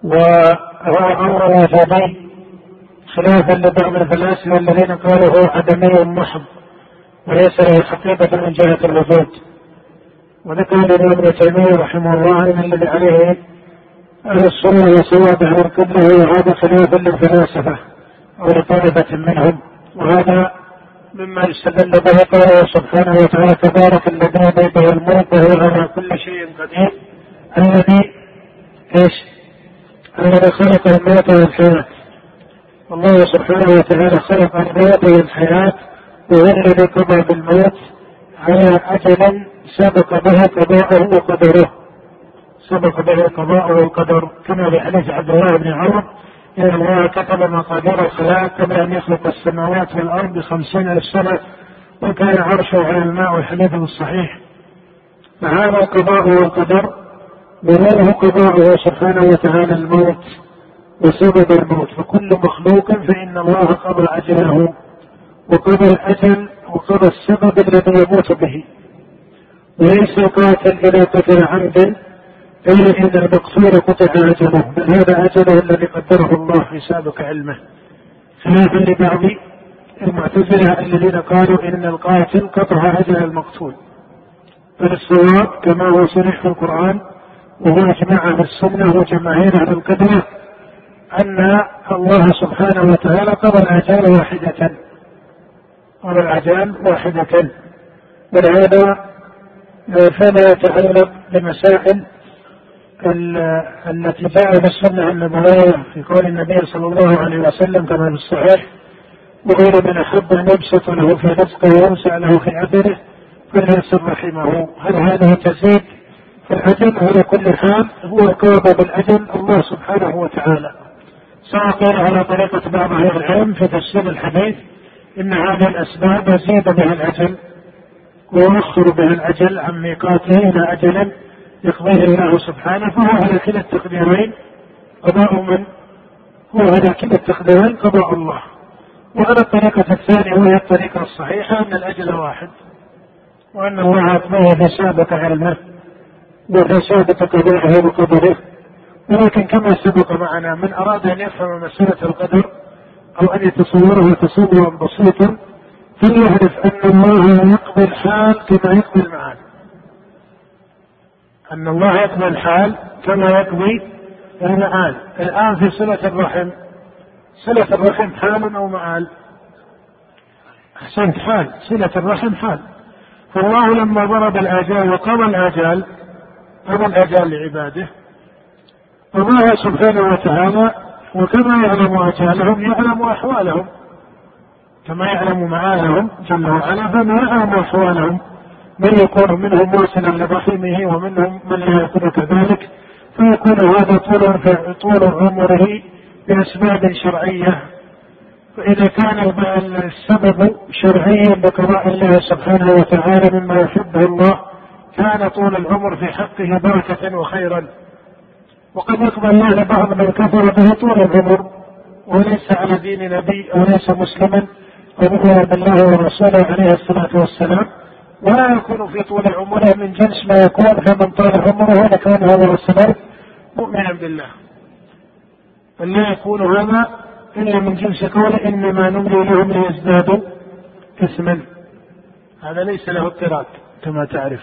وهو أمر واجبي خلافا لبعض الفلاسفة الذين قالوا هو عدمي محض وليس له حقيقة من جهة الوجود. وذكر الإمام ابن تيمية رحمه الله أن الذي عليه أهل السنة وسواد أهل القبلة وهذا خلافا للفلاسفة. أو لطالبة منهم. وهذا مما يستدل به قوله سبحانه وتعالى تبارك الذي بيده الملك وهو على كل شيء قدير الذي إيش؟ الذي خلق الموت والحياة. الله سبحانه وتعالى خلق الموت والحياة وهو الذي قضى بالموت على أجل سبق به قضاءه وقدره. سبق به قضاءه وقدر كما في حديث عبد الله بن عمر إن الله كتب مقادير الخلائق قبل أن يخلق السماوات والأرض بخمسين ألف سنة وكان عرشه على الماء والحديث الصحيح فهذا القضاء والقدر وله قضاءه سبحانه وتعالى الموت وسبب الموت. فكل مخلوق فإن الله قضى أجله وقضى الأجل وقضى السبب الذي يموت به. وليس قاتل إلى قتل عمد قيل إن المقصود قطع أجله. بل هذا أجله الذي قدره الله في سابق علمه خلافا لبعض المعتزلة الذين قالوا إن القاتل قطع أجل المقتول. بل الصواب كما هو صريح في القرآن وهو إجماع أهل السنة وجماهير أهل القدرة أن الله سبحانه وتعالى قضى الآجال واحدة. قضى الآجال واحدة. ولهذا فلا يتعلق بمسائل التي جاء في السنة النبوية في قول النبي صلى الله عليه وسلم كما في الصحيح وغير من أحب أن يبسط له في رزقه ويوسع له في أثره فليصل رحمه. هل هذه تزيد؟ في الأجل على كل حال هو قابل بالأجل الله سبحانه وتعالى. سواء كان على طريقة بعض أهل العلم في تفسير الحديث إن هذه الأسباب يزيد بها الأجل ويؤخر بها الأجل عن ميقاته إلى أجل يقضيه الله سبحانه فهو على كلا التقديرين. قضاء من؟ هو على كلا التقديرين قضاء الله. وعلى الطريقة الثانية وهي الطريقة الصحيحة أن الأجل واحد. وأن الله أقضاه في سابق علمه وفي سابق قضائه وقدره. ولكن كما سبق معنا من أراد أن يفهم مسألة القدر أو أن يتصوره تصورا بسيطا فليعرف أن الله يقضي الحال كما يقضي المعاد. أن الله يقضي الحال كما يقضي المآل. الآن في صلة الرحم. صلة الرحم حال أو مآل؟ أحسنت حال. صلة الرحم حال. فالله لما ضرب الآجال وقضى الآجال قضى الآجال لعباده. الله سبحانه وتعالى وكما يعلم آجالهم يعلم أحوالهم. كما يعلم مآلهم جل وعلا فما يعلم أحوالهم؟ من يكون منهم موصلا لرحمه ومنهم من لا يكون كذلك فيكون هذا طول طول عمره بأسباب شرعية. فإذا كان السبب شرعيا بقضاء الله سبحانه وتعالى مما يحبه الله كان طول العمر في حقه بركة وخيرا. وقد يقبل الله لبعض من كفر به طول العمر وليس على دين نبي وليس مسلما ومؤمنا بالله ورسوله عليه الصلاة والسلام. ولا يكون في طول عمره من جنس ما يكون فمن طال عمره لكان هذا السبب مؤمنا بالله. ولا يكون هذا إلا من جنس قوله إنما نملي لهم ليزدادوا إثما. هذا ليس له اضطراد كما تعرف.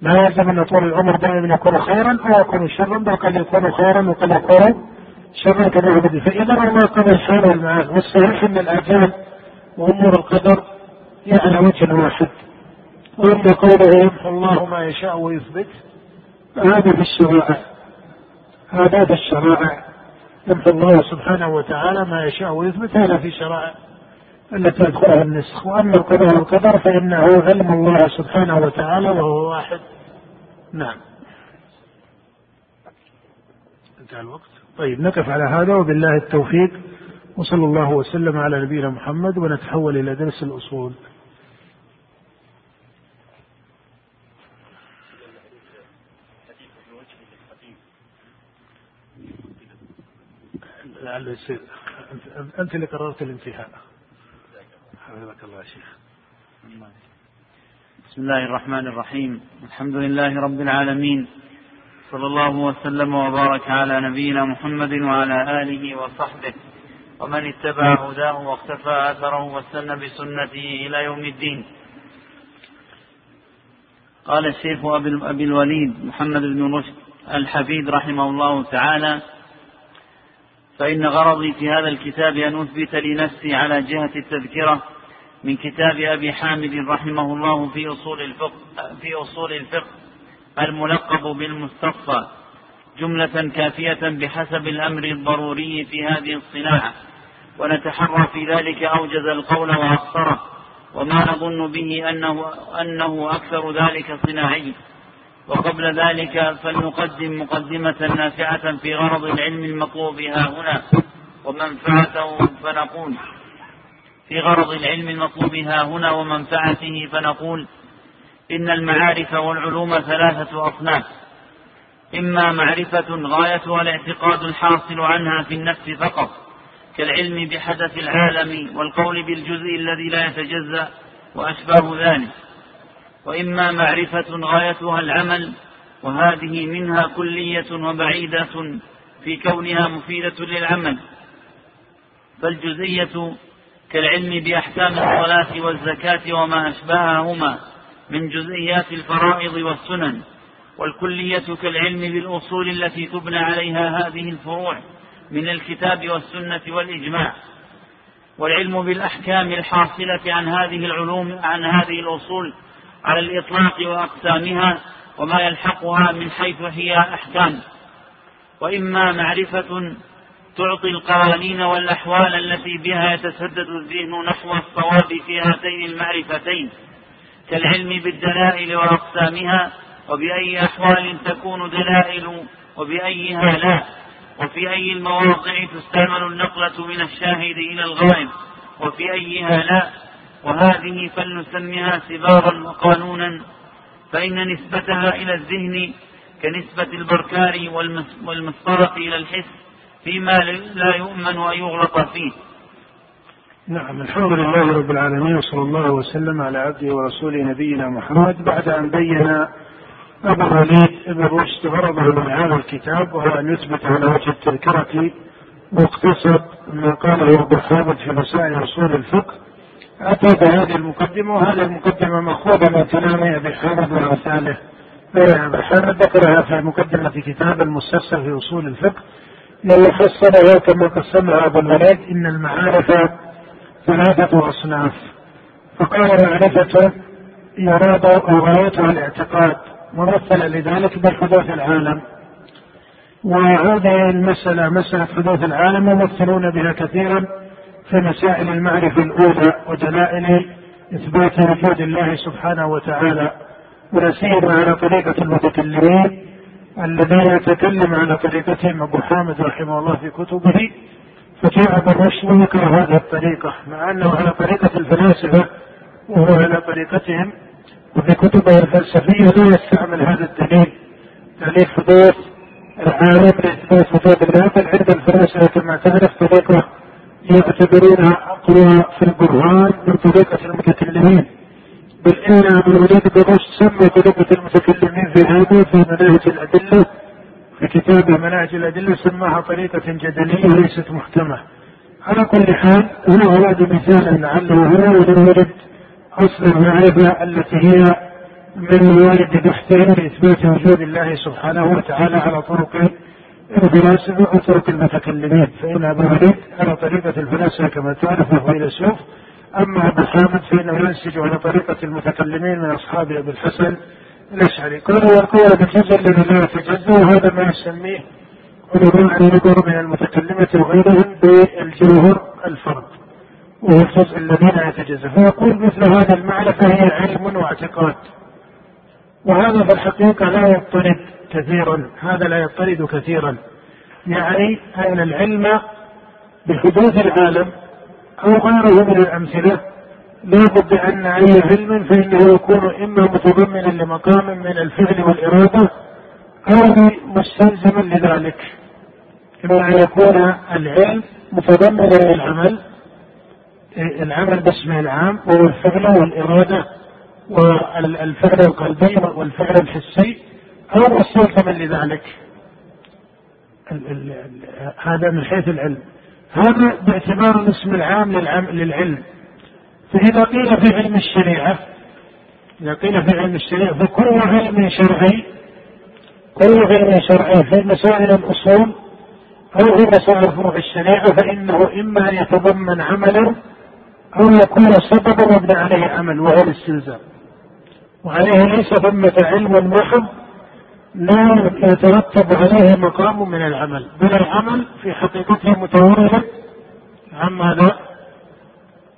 لا يلزم أن طول العمر دائما يكون خيرا أو يكون شرا بل قد يكون خيرا وقد يكون شرا كما فإذا الله قضى الحال والمعاد والصحيح أن الآجال وأمور القدر هي على وجه واحد. وأما قوله يمحو الله ما يشاء ويثبت. هذا في الشرائع هذا في الشرائع يمحو الله سبحانه وتعالى ما يشاء ويثبت هذا في شرائع التي يدخلها النسخ. وأما القضاء والقدر فإنه علم الله سبحانه وتعالى وهو واحد. نعم. انتهى الوقت. طيب نقف على هذا وبالله التوفيق. وصلى الله وسلم على نبينا محمد ونتحول إلى درس الأصول. لعله يصير. أنت اللي قررت الانتهاء. حفظك الله يا شيخ. بسم الله الرحمن الرحيم. الحمد لله رب العالمين. صلى الله وسلم وبارك على نبينا محمد وعلى آله وصحبه. ومن اتبع هداه واختفى أثره واستنى بسنته إلى يوم الدين. قال الشيخ أبي الوليد محمد بن رشد الحفيد رحمه الله تعالى فإن غرضي في هذا الكتاب أن أثبت لنفسي على جهة التذكرة من كتاب أبي حامد رحمه الله في أصول الفقه في أصول الفقه الملقب بالمستصفى جملة كافية بحسب الأمر الضروري في هذه الصناعة. ونتحرى في ذلك أوجز القول وأقصره وما نظن به أنه, أنه أكثر ذلك صناعي وقبل ذلك فلنقدم مقدمة نافعة في غرض العلم المطلوب ها هنا ومنفعته فنقول. في غرض العلم المطلوب ها هنا ومنفعته فنقول إن المعارف والعلوم ثلاثة أصناف. إما معرفة غايتها الاعتقاد الحاصل عنها في النفس فقط كالعلم بحدث العالم والقول بالجزء الذي لا يتجزأ وأشباه ذلك. وإما معرفة غايتها العمل وهذه منها كلية وبعيدة في كونها مفيدة للعمل. فالجزئية كالعلم بأحكام الصلاة والزكاة وما أشبههما من جزئيات الفرائض والسنن والكلية كالعلم بالأصول التي تبنى عليها هذه الفروع من الكتاب والسنة والإجماع. والعلم بالأحكام الحاصلة عن هذه العلوم عن هذه الأصول على الإطلاق وأقسامها وما يلحقها من حيث هي أحكام. وإما معرفة تعطي القوانين والأحوال التي بها يتسدد الذهن نحو الصواب في هاتين المعرفتين كالعلم بالدلائل وأقسامها وبأي أحوال تكون دلائل وبأيها لا وفي أي المواضع تستعمل النقلة من الشاهد إلى الغائب وفي أيها لا. وهذه فلنسميها سبارا وقانونا فإن نسبتها إلى الذهن كنسبة البركار والمسطرة إلى الحس فيما لا يؤمن أن يغلط فيه. نعم الحمد لله رب العالمين وصلى الله وسلم على عبده ورسوله نبينا محمد. بعد أن بين أبو الوليد ابن رشد غرضه من هذا الكتاب وهو أن يثبت على وجه التذكرة مقتصد ما قاله ابو حامد في مسائل اصول الفقه أتى بهذه المقدمة وهذه المقدمة ماخوذه من كلام أبي حامد وامثاله أبي حامد ذكرها في مقدمة كتاب المستفسر في أصول الفقه لأنه فسرها كما قسمها أبو الوليد إن المعارف ثلاثة أصناف. فقال معرفه يراد أو غايتها الاعتقاد ممثلا لذلك بحدوث العالم. وهذه المسألة مسألة حدوث العالم ممثلون بها كثيرا. في مسائل المعرفة الأولى ودلائل إثبات وجود الله سبحانه وتعالى ولا سيما على طريقة المتكلمين الذين يتكلم على طريقتهم أبو حامد رحمه الله في كتبه فجاء بالرشد وذكر هذه الطريقة مع أنه على طريقة الفلاسفة وهو على طريقتهم وفي كتبه الفلسفية لا يستعمل هذا الدليل دليل حدوث العالم لإثبات وجود الله بل عند الفلاسفة كما تعرف طريقة يعتبرونها اقوى في البرهان من طريقة المتكلمين. بل إن ابن الوليد بن رشد سمى طريقة المتكلمين في هذا في مناهج الأدلة. في كتابه مناهج الأدلة سماها طريقة جدلية ليست محكمة. على كل حال هنا هذا مثال لعله هنا ولم يرد اصل المعرفه التي هي من موارد بحثهم لإثبات وجود الله سبحانه وتعالى على طرق الفلاسفة وطرق المتكلمين فإن أبا وليد على طريقة الفلاسفة كما تعرف وهو فيلسوف أما أبو حامد فإنه ينسج على طريقة المتكلمين من أصحاب أبي الحسن. الأشعري قال والقول بالجزء الذي لا يتجزا وهذا ما يسميه علماء النظر من المتكلمة وغيرهم بالجوهر الفرد. وهو الجزء الذي لا يتجزأ. فيقول مثل هذا المعرفة هي علم واعتقاد. وهذا في الحقيقة لا يضطرد كثيرا هذا لا يضطرد كثيرا. يعني أن العلم بحدوث العالم أو غيره من الأمثلة لا بد أن أي علم فإنه يكون إما متضمنا لمقام من الفعل والإرادة أو مستلزما لذلك. إما أن يكون العلم متضمنا للعمل العمل باسمه العام وهو الفعل والإرادة والفعل القلبي والفعل الحسي أو مستلزما لذلك. هذا من حيث العلم. هذا باعتبار الاسم العام للعلم. فإذا قيل في علم الشريعة إذا قيل في علم الشريعة فكل علم شرعي كل علم شرعي في مسائل الأصول أو في مسائل فروع الشريعة فإنه إما أن يتضمن عملا أو يكون سببا يبنى عليه عمل وهو الاستلزام. وعليه ليس ثمة علم محض لا يترتب عليه مقام من العمل. بل العمل في حقيقته متولد عن ماذا؟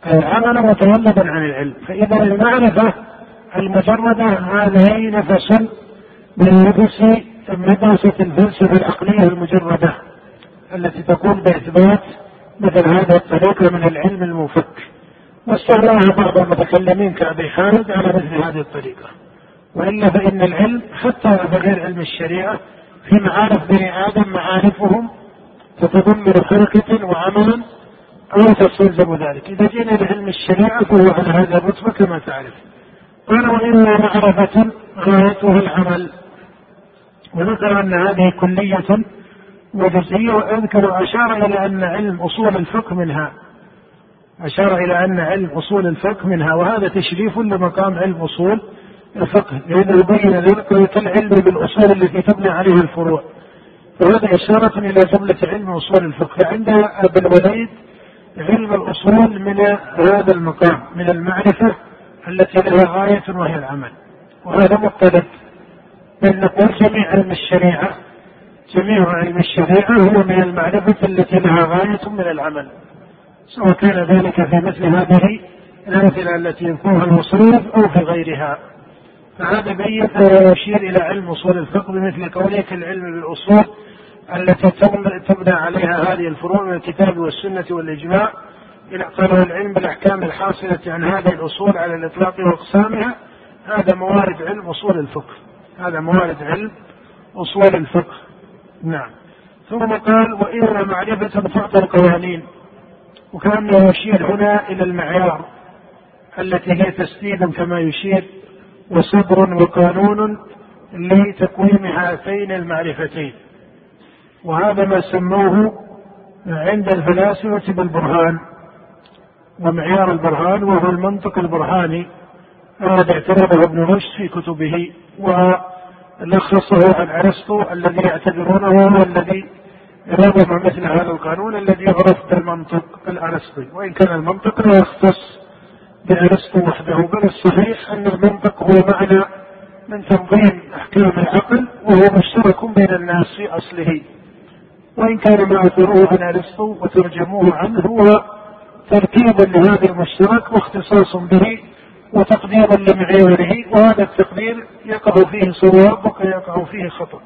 العمل متولدا عن العلم. فإذا المعرفة المجردة هذه نفس من نفس مدرسة الفلسفة العقلية المجردة التي تقوم بإثبات مثل هذه الطريقة من العلم المفك. واستغلاها بعض المتكلمين كأبي حامد على مثل هذه الطريقة. وإلا فإن العلم حتى بغير علم الشريعة في معارف بني آدم معارفهم تتضمن حركة وعملا أو تستلزم ذلك. إذا جينا لعلم الشريعة فهو على هذا الرتبه كما تعرف. قال وإلا معرفة غايته العمل. وذكر أن هذه كلية وجزئية وأذكر أشار إلى أن علم أصول الفقه منها. أشار إلى أن علم أصول الفقه منها. وهذا تشريف لمقام علم أصول الفقه لأنه يبين ذلك العلم بالأصول التي تبنى عليها الفروع. وهذا إشارة إلى جملة علم أصول الفقه. عند أبي الوليد علم الأصول من هذا المقام من المعرفة التي لها غاية وهي العمل. وهذا مقتضى. بل نقول جميع علم الشريعة جميع علم الشريعة هو من المعرفة التي لها غاية من العمل. سواء كان ذلك في مثل هذه الأمثلة التي يذكرها المصنف أو في غيرها. فهذا بين يشير إلى علم أصول الفقه بمثل قوله العلم بالأصول التي تبنى عليها هذه الفروع من الكتاب والسنة والإجماع. إلى قالوا العلم بالأحكام الحاصلة عن هذه الأصول على الإطلاق وأقسامها. هذا موارد علم أصول الفقه. هذا موارد علم أصول الفقه. نعم. ثم قال وإن معرفة تعطى القوانين. وكأنه يشير هنا إلى المعيار التي هي تسديد كما يشير وصبر وقانون لتقويم هاتين المعرفتين. وهذا ما سموه عند الفلاسفة بالبرهان ومعيار البرهان وهو المنطق البرهاني الذي اعترضه ابن رشد في كتبه ولخصه عن أرسطو الذي يعتبرونه هو الذي رغم مثل هذا القانون الذي يعرف بالمنطق الأرسطي. وإن كان المنطق لا يختص بأرسطو وحده بل الصحيح أن المنطق هو معنى من تنظيم أحكام العقل وهو مشترك بين الناس في أصله. وإن كان ما أثروه عن أرسطو وترجموه عنه هو تركيب لهذا المشترك واختصاص به وتقدير لمعياره وهذا التقدير يقع فيه صواب وقد يقع فيه خطأ.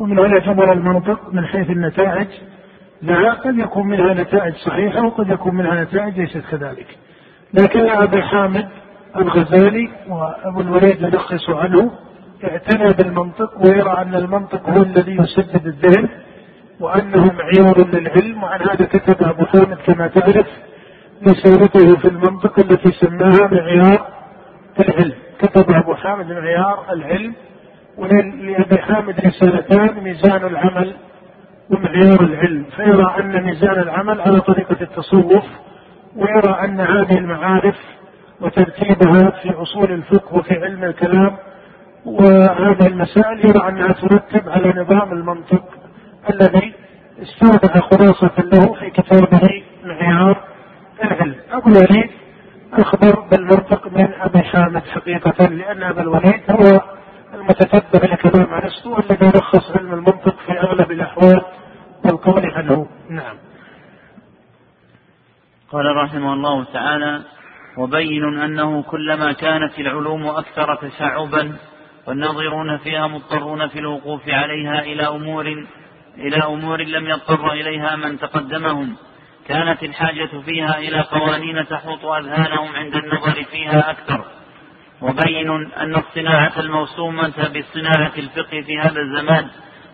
ومن هنا جمل المنطق من حيث النتائج. لا قد يكون منها نتائج صحيحة وقد يكون منها نتائج ليست كذلك. لكن أبي حامد الغزالي وأبو الوليد يلخص عنه اعتنى بالمنطق ويرى أن المنطق هو الذي يسدد الذهن وأنه معيار للعلم وعن هذا كتب أبو حامد كما تعرف رسالته في المنطق التي سماها معيار العلم. كتب أبو حامد معيار العلم ولأبي حامد رسالتان ميزان العمل ومعيار العلم. فيرى أن ميزان العمل على طريقة التصوف ويرى أن هذه المعارف وترتيبها في أصول الفقه وفي علم الكلام وهذه المسائل يرى أنها ترتب على نظام المنطق الذي استوضع خلاصة له في كتابه معيار العلم. أبو الوليد أخبر بالمنطق من أبي حامد حقيقة لأن أبا الوليد هو المتتبع لكلام أرسطو الذي يلخص علم المنطق في أغلب الأحوال والقول عنه. نعم. قال رحمه الله تعالى وبين أنه كلما كانت العلوم أكثر تشعبا والناظرون فيها مضطرون في الوقوف عليها إلى أمور إلى أمور لم يضطر إليها من تقدمهم. كانت الحاجة فيها إلى قوانين تحوط أذهانهم عند النظر فيها أكثر. وبين أن الصناعة الموسومة بصناعة الفقه في هذا الزمان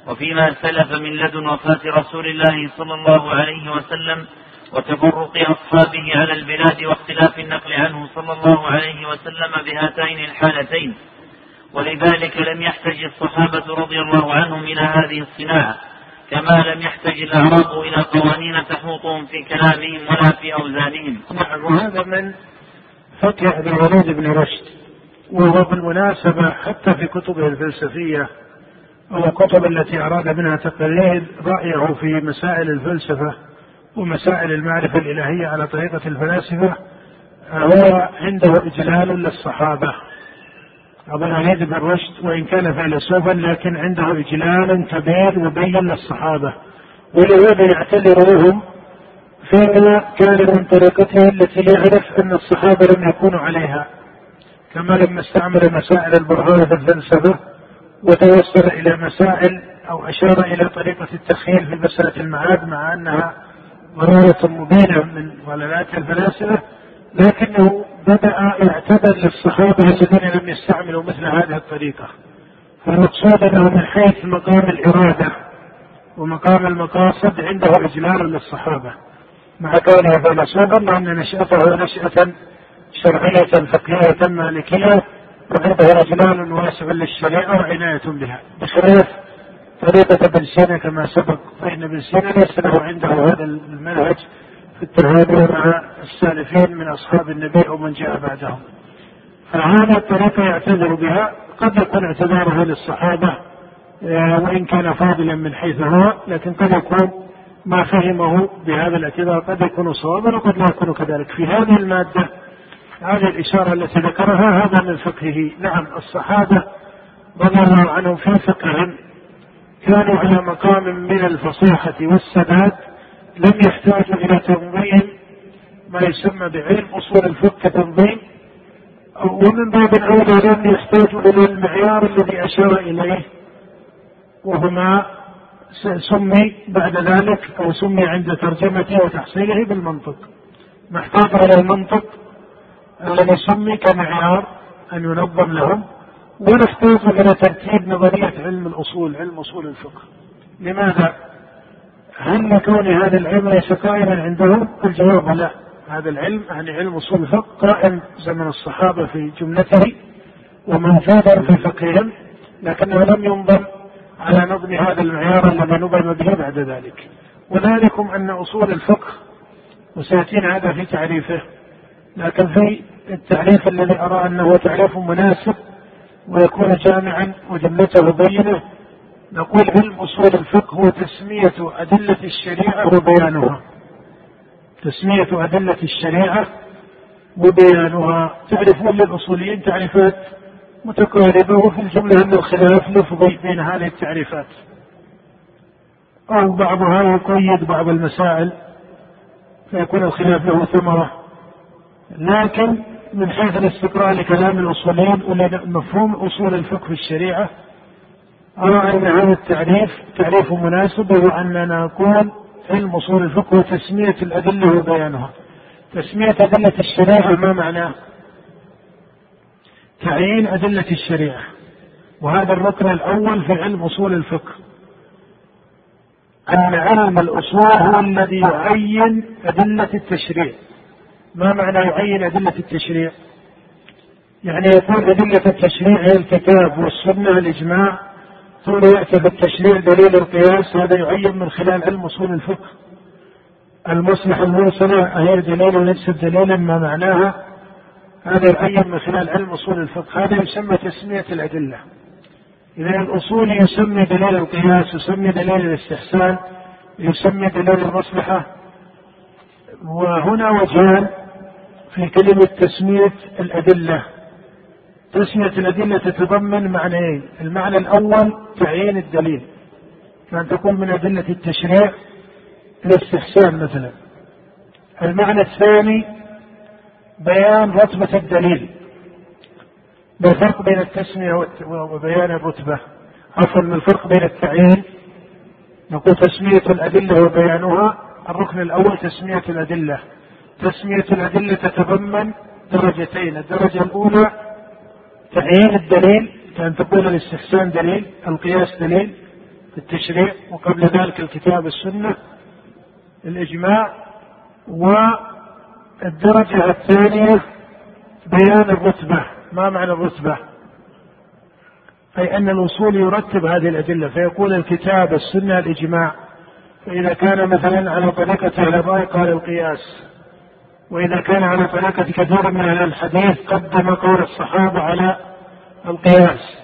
وفيما سلف من لدن وفاة رسول الله صلى الله عليه وسلم وتفرق أصحابه على البلاد واختلاف النقل عنه صلى الله عليه وسلم بهاتين الحالتين. ولذلك لم يحتج الصحابة رضي الله عنهم إلى هذه الصناعة كما لم يحتج الأعراب إلى قوانين تحوطهم في كلامهم ولا في أوزانهم. نعم وهذا من فقه ابن الوليد بن رشد وهو بالمناسبة حتى في كتبه الفلسفية أو الكتب التي أراد منها تقليد رأيه في مسائل الفلسفة. ومسائل المعرفة الإلهية على طريقة الفلاسفة هو عنده إجلال للصحابة. أبو الوليد بن رشد وإن كان فيلسوفا لكن عنده إجلال كبير وبين للصحابة. ولهذا يعتذر لهم فيما كان من طريقته التي يعرف أن الصحابة لم يكونوا عليها. كما لما استعمل مسائل البرهان في الفلسفة وتوصل إلى مسائل أو أشار إلى طريقة التخيل في مسألة المعاد مع أنها ضرورة مبينة من وللات الفلاسفة لكنه بدأ يعتذر للصحابة الذين لم يستعملوا مثل هذه الطريقة. فالمقصود أنه من حيث مقام الإرادة ومقام المقاصد عنده إجلال للصحابة. مع كونه فيلسوفا لأن نشأته نشأة شرعية فقهية مالكية وعنده إجلال واسع للشريعة وعناية بها. بخلاف طريقة ابن سينا كما سبق فإن ابن سينا ليس له عنده هذا المنهج في التعامل مع السالفين من أصحاب النبي أو من جاء بعدهم. فهذه الطريقة يعتذر بها قد يكون اعتذاره للصحابة آه، وإن كان فاضلا من حيث هو لكن قد يكون ما فهمه بهذا الاعتذار قد يكون صوابا وقد لا يكون كذلك. في هذه المادة هذه الإشارة التي ذكرها هذا من فقهه. نعم الصحابة رضي الله عنهم في فقههم كانوا على مقام من الفصيحة والسداد لم يحتاجوا إلى تنظيم ما يسمى بعلم أصول الفقه كتنظيم ومن باب الأولى لم يحتاجوا إلى المعيار الذي أشار إليه وهما سمي بعد ذلك أو سمي عند ترجمته وتحصيله بالمنطق. محتاج إلى المنطق الذي سمي كمعيار أن ينظم لهم. ونحتاج إلى ترتيب نظرية علم الأصول علم أصول الفقه. لماذا؟ هل كون هذا العلم ليس قائما عندهم؟ الجواب لا. هذا العلم يعني علم أصول الفقه قائم زمن الصحابة في جملته ومنفوذا في فقههم لكنه لم ينظم على نظم هذا المعيار الذي نظم به بعد ذلك. وذلكم أن أصول الفقه وسيأتينا هذا في تعريفه. لكن في التعريف الذي أرى أنه تعريف مناسب ويكون جامعا وجملته بينة. نقول علم أصول الفقه هو تسمية أدلة الشريعة وبيانها. تسمية أدلة الشريعة وبيانها. تعرفون للأصوليين تعريفات متقاربة وفي الجملة أن الخلاف لفظي بين هذه التعريفات. أو بعضها يقيد بعض المسائل فيكون الخلاف له ثمرة. لكن من حيث الاستقراء لكلام الاصوليين مفهوم أصول الفقه في الشريعة أرى أن هذا التعريف تعريف مناسب وهو اننا نقول علم أصول الفقه وتسمية الأدلة وبيانها. تسمية أدلة الشريعة ما معناه؟ تعيين أدلة الشريعة. وهذا الركن الأول في علم أصول الفقه. أن علم الأصول هو الذي يعين أدلة التشريع. ما معنى يعين أدلة التشريع؟ يعني يكون أدلة التشريع هي الكتاب والسنة والإجماع ثم يأتي بالتشريع دليل القياس هذا يعين من خلال علم أصول الفقه. المصلحة المرسلة هي دليل ليست دليلا ما معناها؟ هذا يعين من خلال علم أصول الفقه. هذا يسمى تسمية الأدلة. إذا الأصول يسمي دليل القياس يسمي دليل الاستحسان يسمي دليل المصلحة. وهنا وجهان في كلمة تسمية الأدلة. تسمية الأدلة تتضمن معنيين المعنى الأول تعيين الدليل. كان تكون من أدلة التشريع الاستحسان مثلا. المعنى الثاني بيان رتبة الدليل. بالفرق بين التسمية وبيان الرتبة. عفوا الفرق بين التعيين. نقول تسمية الأدلة وبيانها. الركن الأول تسمية الأدلة. تسمية الأدلة تتضمن درجتين. الدرجة الأولى تعيين الدليل كأن تقول الاستحسان دليل القياس دليل في التشريع وقبل ذلك الكتاب السنة الإجماع والدرجة الثانية بيان الرتبة. ما معنى الرتبة؟ أي أن الوصول يرتب هذه الأدلة. فيقول الكتاب السنة الإجماع فإذا كان مثلا على طريقة العلماء قال القياس. وإذا كان على طريقة كثير من أهل الحديث قدم قول الصحابة على القياس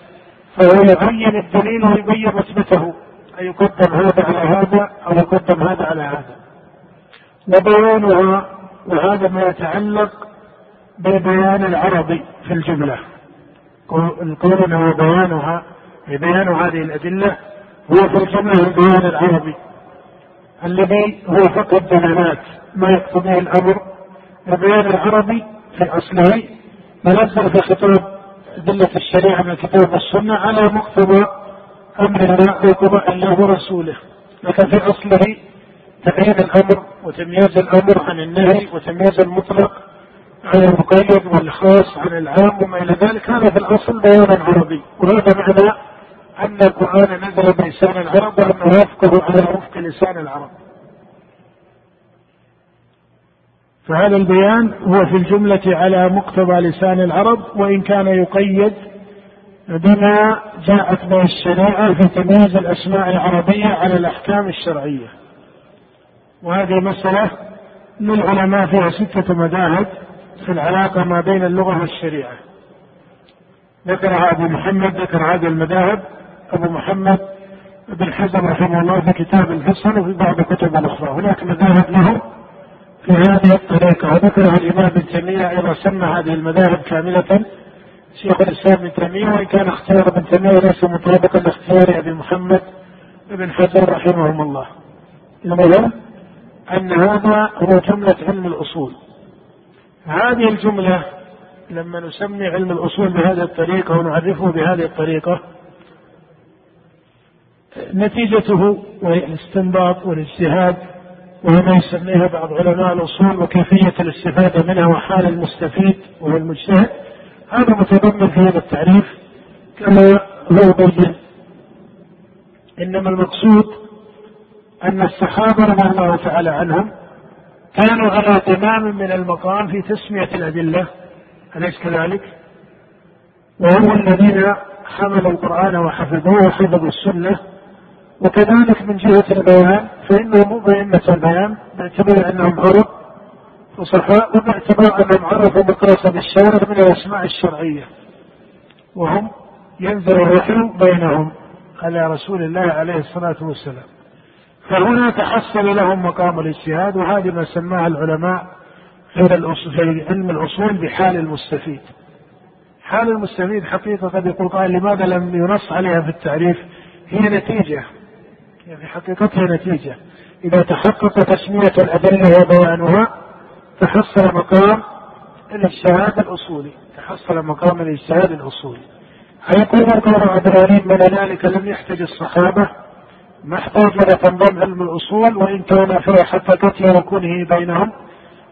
فهو يبين الدليل ويبين رتبته أن يقدم هذا على هذا أو يقدم هذا على هذا. وبيانها وهذا ما يتعلق بالبيان العربي في الجملة. قولنا وبيانها بيان هذه الأدلة هو في الجملة البيان العربي. الذي هو فقه الدلالات ما يقتضيه الأمر البيان العربي في أصله منزل في خطاب أدلة الشريعة من الكتاب والسنة على مقتضى أمر الله وقضاء الله ورسوله. لكن في أصله تقييد الأمر وتمييز الأمر عن النهي وتمييز المطلق عن المقيد والخاص عن العام وما إلى ذلك هذا في الأصل بيان عربي. وهذا معنى أن القرآن نزل بلسان العرب وأنه يفقه على وفق لسان العرب. فهذا البيان هو في الجملة على مقتضى لسان العرب وإن كان يقيد بما جاءت به الشريعة في تمييز الأسماء العربية على الأحكام الشرعية. وهذه مسألة للعلماء فيها ستة مذاهب في العلاقة ما بين اللغة والشريعة. ذكرها أبو محمد ذكر هذه المذاهب أبو محمد بن حزم رحمه الله في كتاب الفصل وفي بعض الكتب الأخرى. هناك مذاهب له في هذه الطريقة وذكرها الإمام ابن تيمية أيضا سمى هذه المذاهب كاملة. شيخ الإسلام ابن تيمية وإن كان اختيار ابن تيمية ليس مطابقا لاختيار أبي محمد بن حجر رحمهم الله. المهم أن هذا هو جملة علم الأصول. هذه الجملة لما نسمي علم الأصول بهذه الطريقة ونعرفه بهذه الطريقة نتيجته وهي الاستنباط والاجتهاد وهو ما يسميها بعض علماء الأصول وكيفية الاستفادة منها وحال المستفيد وهو المجتهد هذا متضمن في هذا التعريف كما هو بين. إنما المقصود أن الصحابة رضي الله تعالى عنهم كانوا على تمام من المقام في تسمية الأدلة. أليس كذلك؟ وهم الذين حملوا القرآن وحفظوه وحفظوا السنة وكذلك من جهة البيان فإنهم مو بأئمة البيان باعتبار أنهم عرب فصحاء وباعتبار أنهم عرفوا مقاصد الشارع من الأسماء الشرعية. وهم ينزل الوحي بينهم على رسول الله عليه الصلاة والسلام. فهنا تحصل لهم مقام الاجتهاد وهذه ما سماها العلماء في علم الأصول بحال المستفيد. حال المستفيد حقيقة قد يقول قائل لماذا لم ينص عليها في التعريف؟ هي نتيجة في حقيقتها نتيجة. إذا تحقق تسمية الأدلة وبيانها تحصل مقام الاجتهاد الأصولي. تحصل مقام الاجتهاد الأصولي. هيقول القول عبد الغنيم من ذلك لم يحتج الصحابة. ما احتاج إلى تنظيم علم الأصول وإن كان في حقيقة وكونه بينهم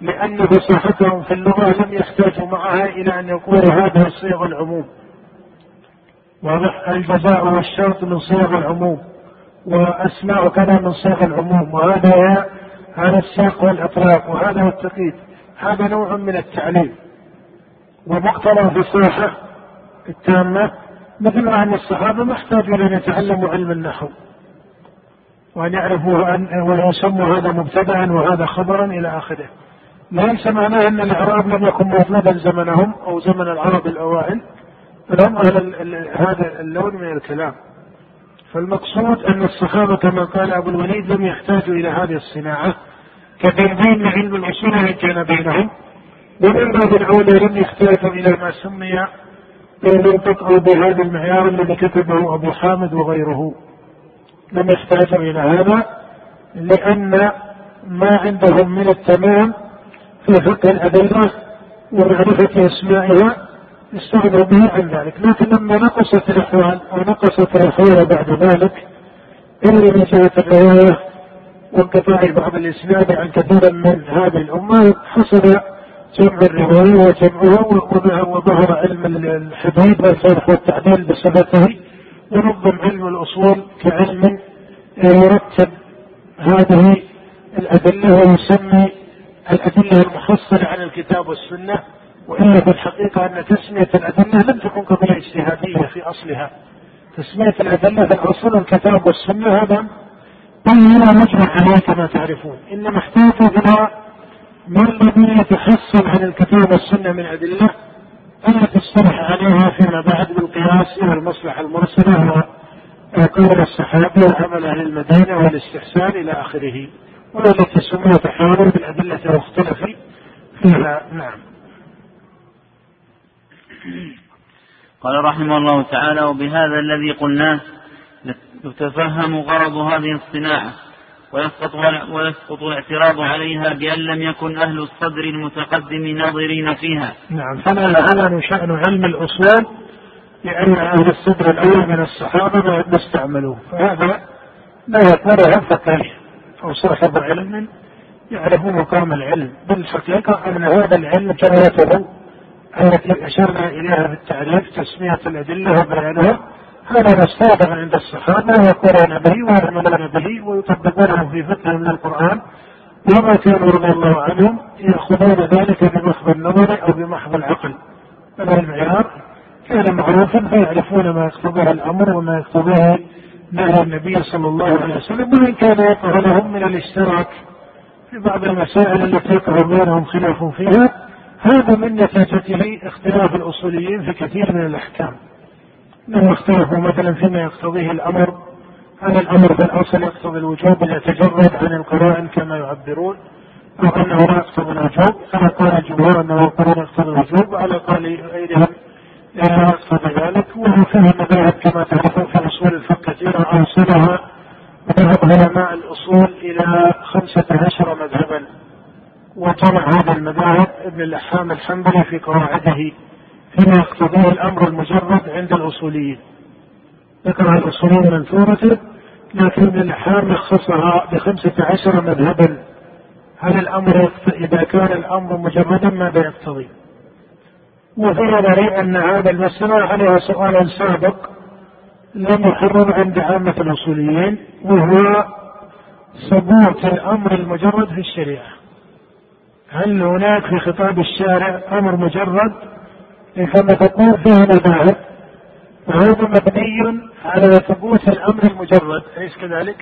لأن فصاحتهم في اللغة لم يحتاجوا معها إلى أن يقولوا هذا صيغ العموم. واضح الجزاء والشرط من صيغ العموم. وأسماء كذا من صيغ العموم وهذا هذا الساق والإطلاق وهذا هو التقييد. هذا نوع من التعليم. ومقتضى الفصاحة التامة مثل أن الصحابة ما احتاجوا أن يتعلموا علم النحو وأن يعرفوا أن ويسموا هذا مبتدأ وهذا خبرا إلى آخره. ليس معناه أن الإعراب لم يكن مطلوبا زمنهم أو زمن العرب الأوائل بل هم أهل هذا اللون من الكلام. فالمقصود أن الصحابة كما قال أبو الوليد لم يحتاجوا إلى هذه الصناعة كتنظيم علم الأصول كان بينهم. ومن باب الأولى لم يحتاجوا إلى ما سمي بالمنطق أو بهذا المعيار الذي كتبه أبو حامد وغيره. لم يحتاجوا إلى هذا لأن ما عندهم من التمام في فقه الأدلة ومعرفة أسمائها يستغنى به عن ذلك. لكن لما نقصت الأحوال أو نقصت الأحوال بعد ذلك إلا جهة الرواية وانقطاع بعض الإسناد عن كثير من هذه الأمة حصل جمع الرواية وجمعها وظهر علم الحديث والفرح والتعديل بسببه ونظم علم الأصول كعلم يرتب هذه الأدلة ويسمي الأدلة المحصلة على الكتاب والسنة. وإلا في الحقيقة أن تسمية الأدلة لم تكن قضية اجتهادية. في أصلها. تسمية الأدلة في الأصل الكتاب والسنة هذا لا مجمع عليه كما تعرفون. إنما احتاجوا إلى ما الذي يتحصل عن الكتاب والسنة من أدلة التي اصطلح عليها فيما بعد بالقياس إلى المصلحة المرسلة وقول الصحابة وعمل أهل المدينة والاستحسان إلى آخره. والتي سمي تحاور بالأدلة المختلف فيها. نعم. قال رحمه الله تعالى وبهذا الذي قلناه يتفهم غرض هذه الصناعة ويسقط ويسقط الاعتراض عليها بأن لم يكن أهل الصدر المتقدم ناظرين فيها. نعم فلا الآن شأن علم الأصول لأن أهل الصدر الأول من الصحابة ما استعملوه فهذا لا يكون فقه أو صاحب علم يعرف مقام العلم بالحقيقة أن هذا العلم جرته التي أشرنا إليها في التعريف تسمية الأدلة وبيانها. هذا مستوطن عند الصحابة ويقرون به ويعملون به ويطبقونه في فقه من القرآن. وما كانوا رضي الله عنهم يأخذون ذلك بمحض النظر أو بمحض العقل. بل المعيار؟ كان معروفا فيعرفون ما يقتضيه الأمر وما يقتضيه نهى النبي صلى الله عليه وسلم وإن كان يقع لهم من الاشتراك في بعض المسائل التي يقع بينهم خلاف فيها. هذا من نتيجته اختلاف الأصوليين في كثير من الأحكام. لما اختلفوا مثلا فيما يقتضيه الأمر هل الأمر بالأصل يقتضي الوجوب يتجرد عن القرائن كما يعبرون؟ أو أنه لا يقتضي الوجوب؟ كما قال الجمهور أنه القرآن يقتضي الوجوب وعلى قول غيرهم لا يقتضي ذلك وهو فيه مذاهب كما تعرفون في أصول الفقه كثيرة أوصلها ذهب علماء الأصول إلى خمسة عشر مذهبا. وطبع هذا المذاهب ابن اللحام الحنبلي في قواعده فيما يقتضيه الأمر المجرد عند الأصوليين. ذكر الأصوليين منثورته لكن ابن اللحام لخصها بخمسة عشر مذهبا هل الأمر إذا كان الأمر مجردا ماذا يقتضي؟ وفي نظري أن هذا المسألة عليها سؤال سابق لم يحرر عند عامة الأصوليين وهو ثبوت الأمر المجرد في الشريعة. هل هناك في خطاب الشارع أمر مجرد كما تقول فيه مذاهب وهذا مبني على ثبوت الأمر المجرد أليس كذلك؟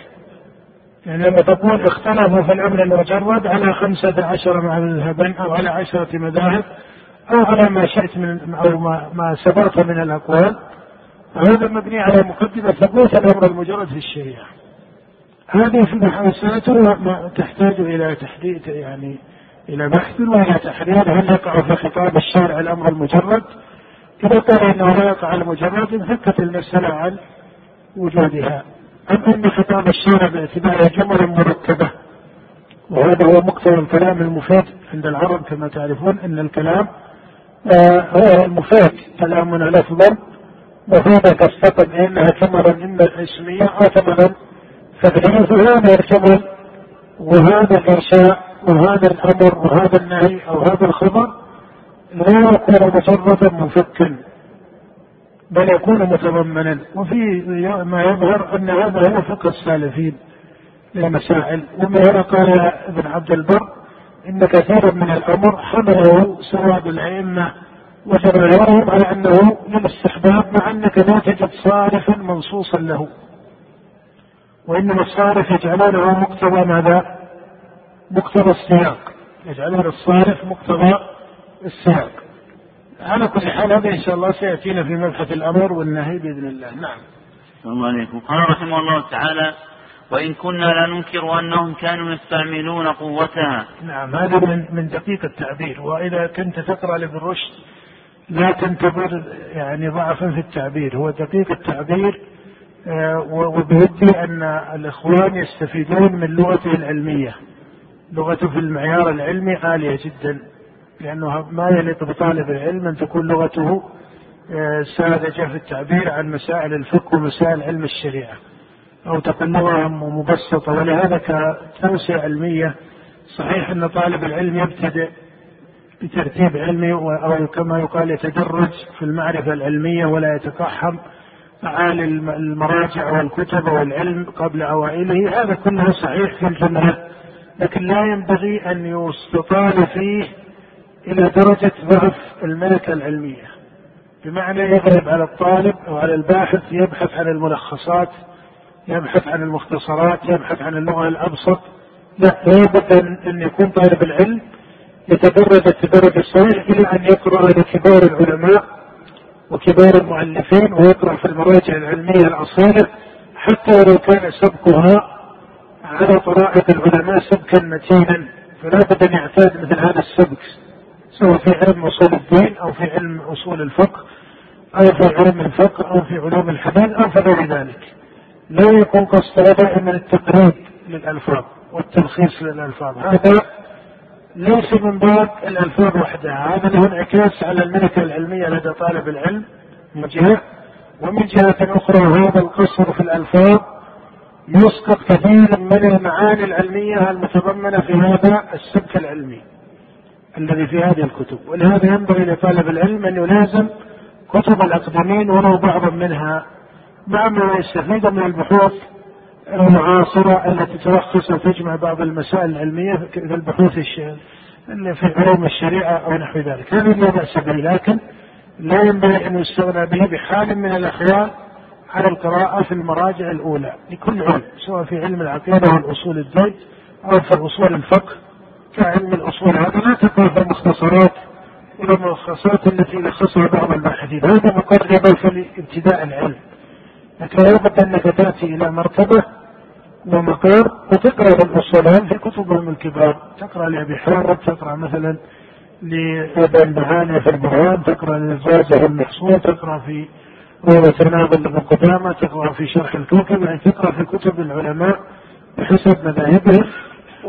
يعني لما تقول اختلفوا في الأمر المجرد على خمسة عشر مذهبا أو على عشرة مذاهب أو على ما شئت من أو ما, ما سبقت من الأقوال هذا مبني على مقدمة ثبوت الأمر المجرد في الشريعة. هذه في محاوساته تحتاج إلى تحديد يعني إلى بحث وإلى تحرير هل يقع في خطاب الشارع الأمر المجرد؟ إذا قال أنه لا يقع المجرد انفكت المسألة عن وجودها. أما أن خطاب الشارع باعتباره جمل مركبة وهذا هو مقتضى الكلام المفيد عند العرب كما تعرفون أن الكلام آه هو المفيد كلامنا لفظا مفيدة كالسقم إنها ثمرا إما اسمية أو ثمرا فعليا فهذا يرتمل وهذا الإنشاء وهذا الامر وهذا النهي أو هذا الخبر لا يكون مجردا منفكا بل يكون متضمنا. وفي ما يظهر أن هذا هو فقه السالفين للمسائل. ومن هنا قال ابن عبد البر إن كثيرا من الأمر حمله سواد الأئمة وجماهيرهم على أنه للاستحباب مع أنك لا تجد صارفا منصوصا له. وإنما الصارف يجعلونه مقتضى ماذا؟ مقتضى السياق يجعلون الصارف مقتضى السياق. على كل حال هذا إن شاء الله سيأتينا في مبحث الأمر والنهي بإذن الله. نعم. السلام عليكم. قال رحمه الله تعالى وإن كنا لا ننكر أنهم كانوا يستعملون قوتها. نعم هذا من, من دقيق التعبير. وإذا كنت تقرأ لابن رشد لا تنتظر يعني ضعفا في التعبير. هو دقيق التعبير آه، وبودي أن الإخوان يستفيدون من لغته العلمية. لغته في المعيار العلمي عالية جدا لأنه ما يليق بطالب العلم أن تكون لغته آه، ساذجة في التعبير عن مسائل الفقه ومسائل علم الشريعة. أو تكون لغة مبسطة ولهذا كتوسعة علمية صحيح أن طالب العلم يبتدئ بترتيب علمي أو كما يقال يتدرج في المعرفة العلمية ولا يتقحم معاني المراجع والكتب والعلم قبل أوائله. هذا كله صحيح في الجملة. لكن لا ينبغي أن يستطال فيه إلى درجة ضعف الملكة العلمية. بمعنى يغلب على الطالب أو على الباحث يبحث عن الملخصات يبحث عن المختصرات يبحث عن اللغة الأبسط. لا لابد أن يكون طالب العلم يتدرج التدرج الصحيح إلى أن يقرأ لكبار العلماء وكبار المؤلفين ويقرأ في المراجع العلمية الأصيلة حتى لو كان سبقها على طرائق العلماء سبكا متينا فلا بد أن يعتاد مثل هذا السبك سواء في علم أصول الدين أو في علم أصول الفقه أو في علم الفقه أو في علوم الحديث أو في غير ذلك. لا يكون قصده دائما التقريب للألفاظ والتلخيص للألفاظ. هذا ليس من باب الألفاظ وحدها هذا له انعكاس على الملكة العلمية لدى طالب العلم من جهة ومن جهة أخرى هذا القصر في الألفاظ يسقط كثيرا من المعاني العلمية المتضمنة في هذا السبك العلمي الذي في هذه الكتب. ولهذا ينبغي لطالب العلم أن يلازم كتب الأقدمين ولو بعضا منها. مع ما يستفيد من البحوث المعاصرة التي تلخص وتجمع بعض المسائل العلمية في البحوث في علوم الشريعة أو نحو ذلك. هذه لا بأس به لكن لا ينبغي أن يستغنى به بحال من الأحوال على القراءة في المراجع الأولى لكل علم سواء في علم العقيدة والأصول الدين أو في أصول الفقه. كعلم الأصول هذا لا تقرأ في المختصرات والملخصات التي لخصها بعض الباحثين. هذا مقربة في ابتداء العلم. لكن لابد أنك تأتي إلى مرتبة ومقام وتقرأ الأصولين في كتبهم الكبار. تقرأ لأبي حامد تقرأ مثلا لابن بهاني في البرهان تقرأ للزاجة المحصول تقرأ في روضة الناظر لابن قدامة تقرأ في شرح الكوكب يعني تقرأ في كتب العلماء بحسب مذاهبهم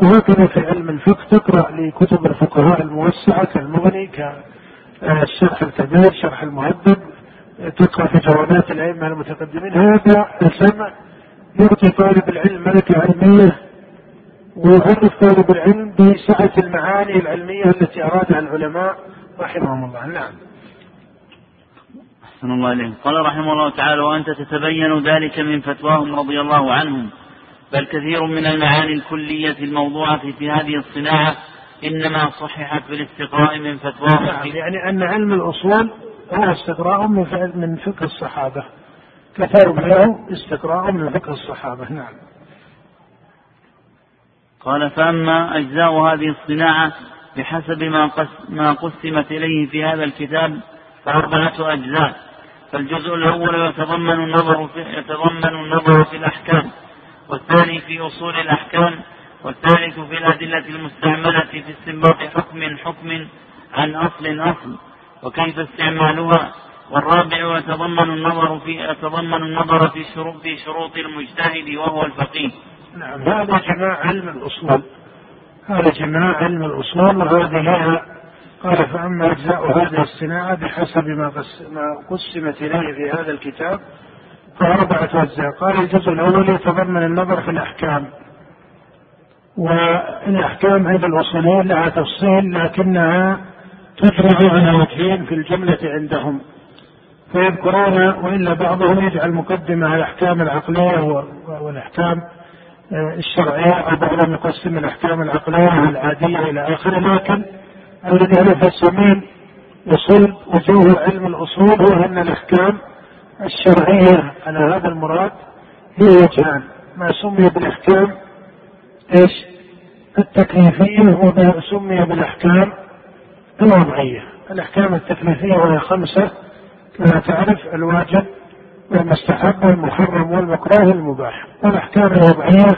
وهكذا في علم الفقه تقرأ لكتب الفقهاء الموسعة كالمغني كالشرح الكبير شرح المهذب تقرأ في جوابات الأئمة المتقدمين. هذا السمع يعطي طالب العلم ملكة علمية ويعرف طالب العلم بسعة المعاني العلمية التي أرادها العلماء رحمهم الله. نعم. أحسن الله إليه قال رحمه الله تعالى وأنت تتبين ذلك من فتواهم رضي الله عنهم. بل كثير من المعاني الكلية الموضوعة في هذه الصناعة إنما صححت بالاستقراء من فتواهم نعم يعني أن علم الأصول هو استقراء من من فقه الصحابة. كثير له استقراء من فقه الصحابة نعم. قال فأما أجزاء هذه الصناعة بحسب ما, قس ما قسمت إليه في هذا الكتاب فأربعة أجزاء. فالجزء الأول يتضمن النظر في يتضمن النظر في الأحكام والثاني في أصول الأحكام والثالث في الأدلة المستعملة في استنباط حكم حكم عن أصل أصل وكيف استعمالها والرابع يتضمن النظر في يتضمن النظر في شروط في شروط المجتهد وهو الفقيه. نعم هذا جماع علم الأصول هذا جماع علم الأصول وهذه لها قال فأما أجزاء هذه الصناعة بحسب ما قسمت إليه في هذا الكتاب فأربعة أجزاء. قال الجزء الأول يتضمن النظر في الأحكام. والأحكام عند الأصوليين لها تفصيل لكنها تفرغ على وجهين في الجملة عندهم. فيذكرون وإلا بعضهم يجعل مقدمة على الأحكام العقلية والأحكام آه، الشرعية أو بعضهم يقسم الأحكام العقلية والعادية إلى آخره لكن الذي هو يفسمين وصول وجوه علم الأصول هو أن الأحكام الشرعية على هذا المراد هي وجهان. ما سمي بالأحكام؟ إيش؟ التكليفية وما سمي بالأحكام الوضعية. الأحكام التكليفية وهي خمسة كما تعرف الواجب والمستحب والمحرم والمكروه والمباح والأحكام الوضعية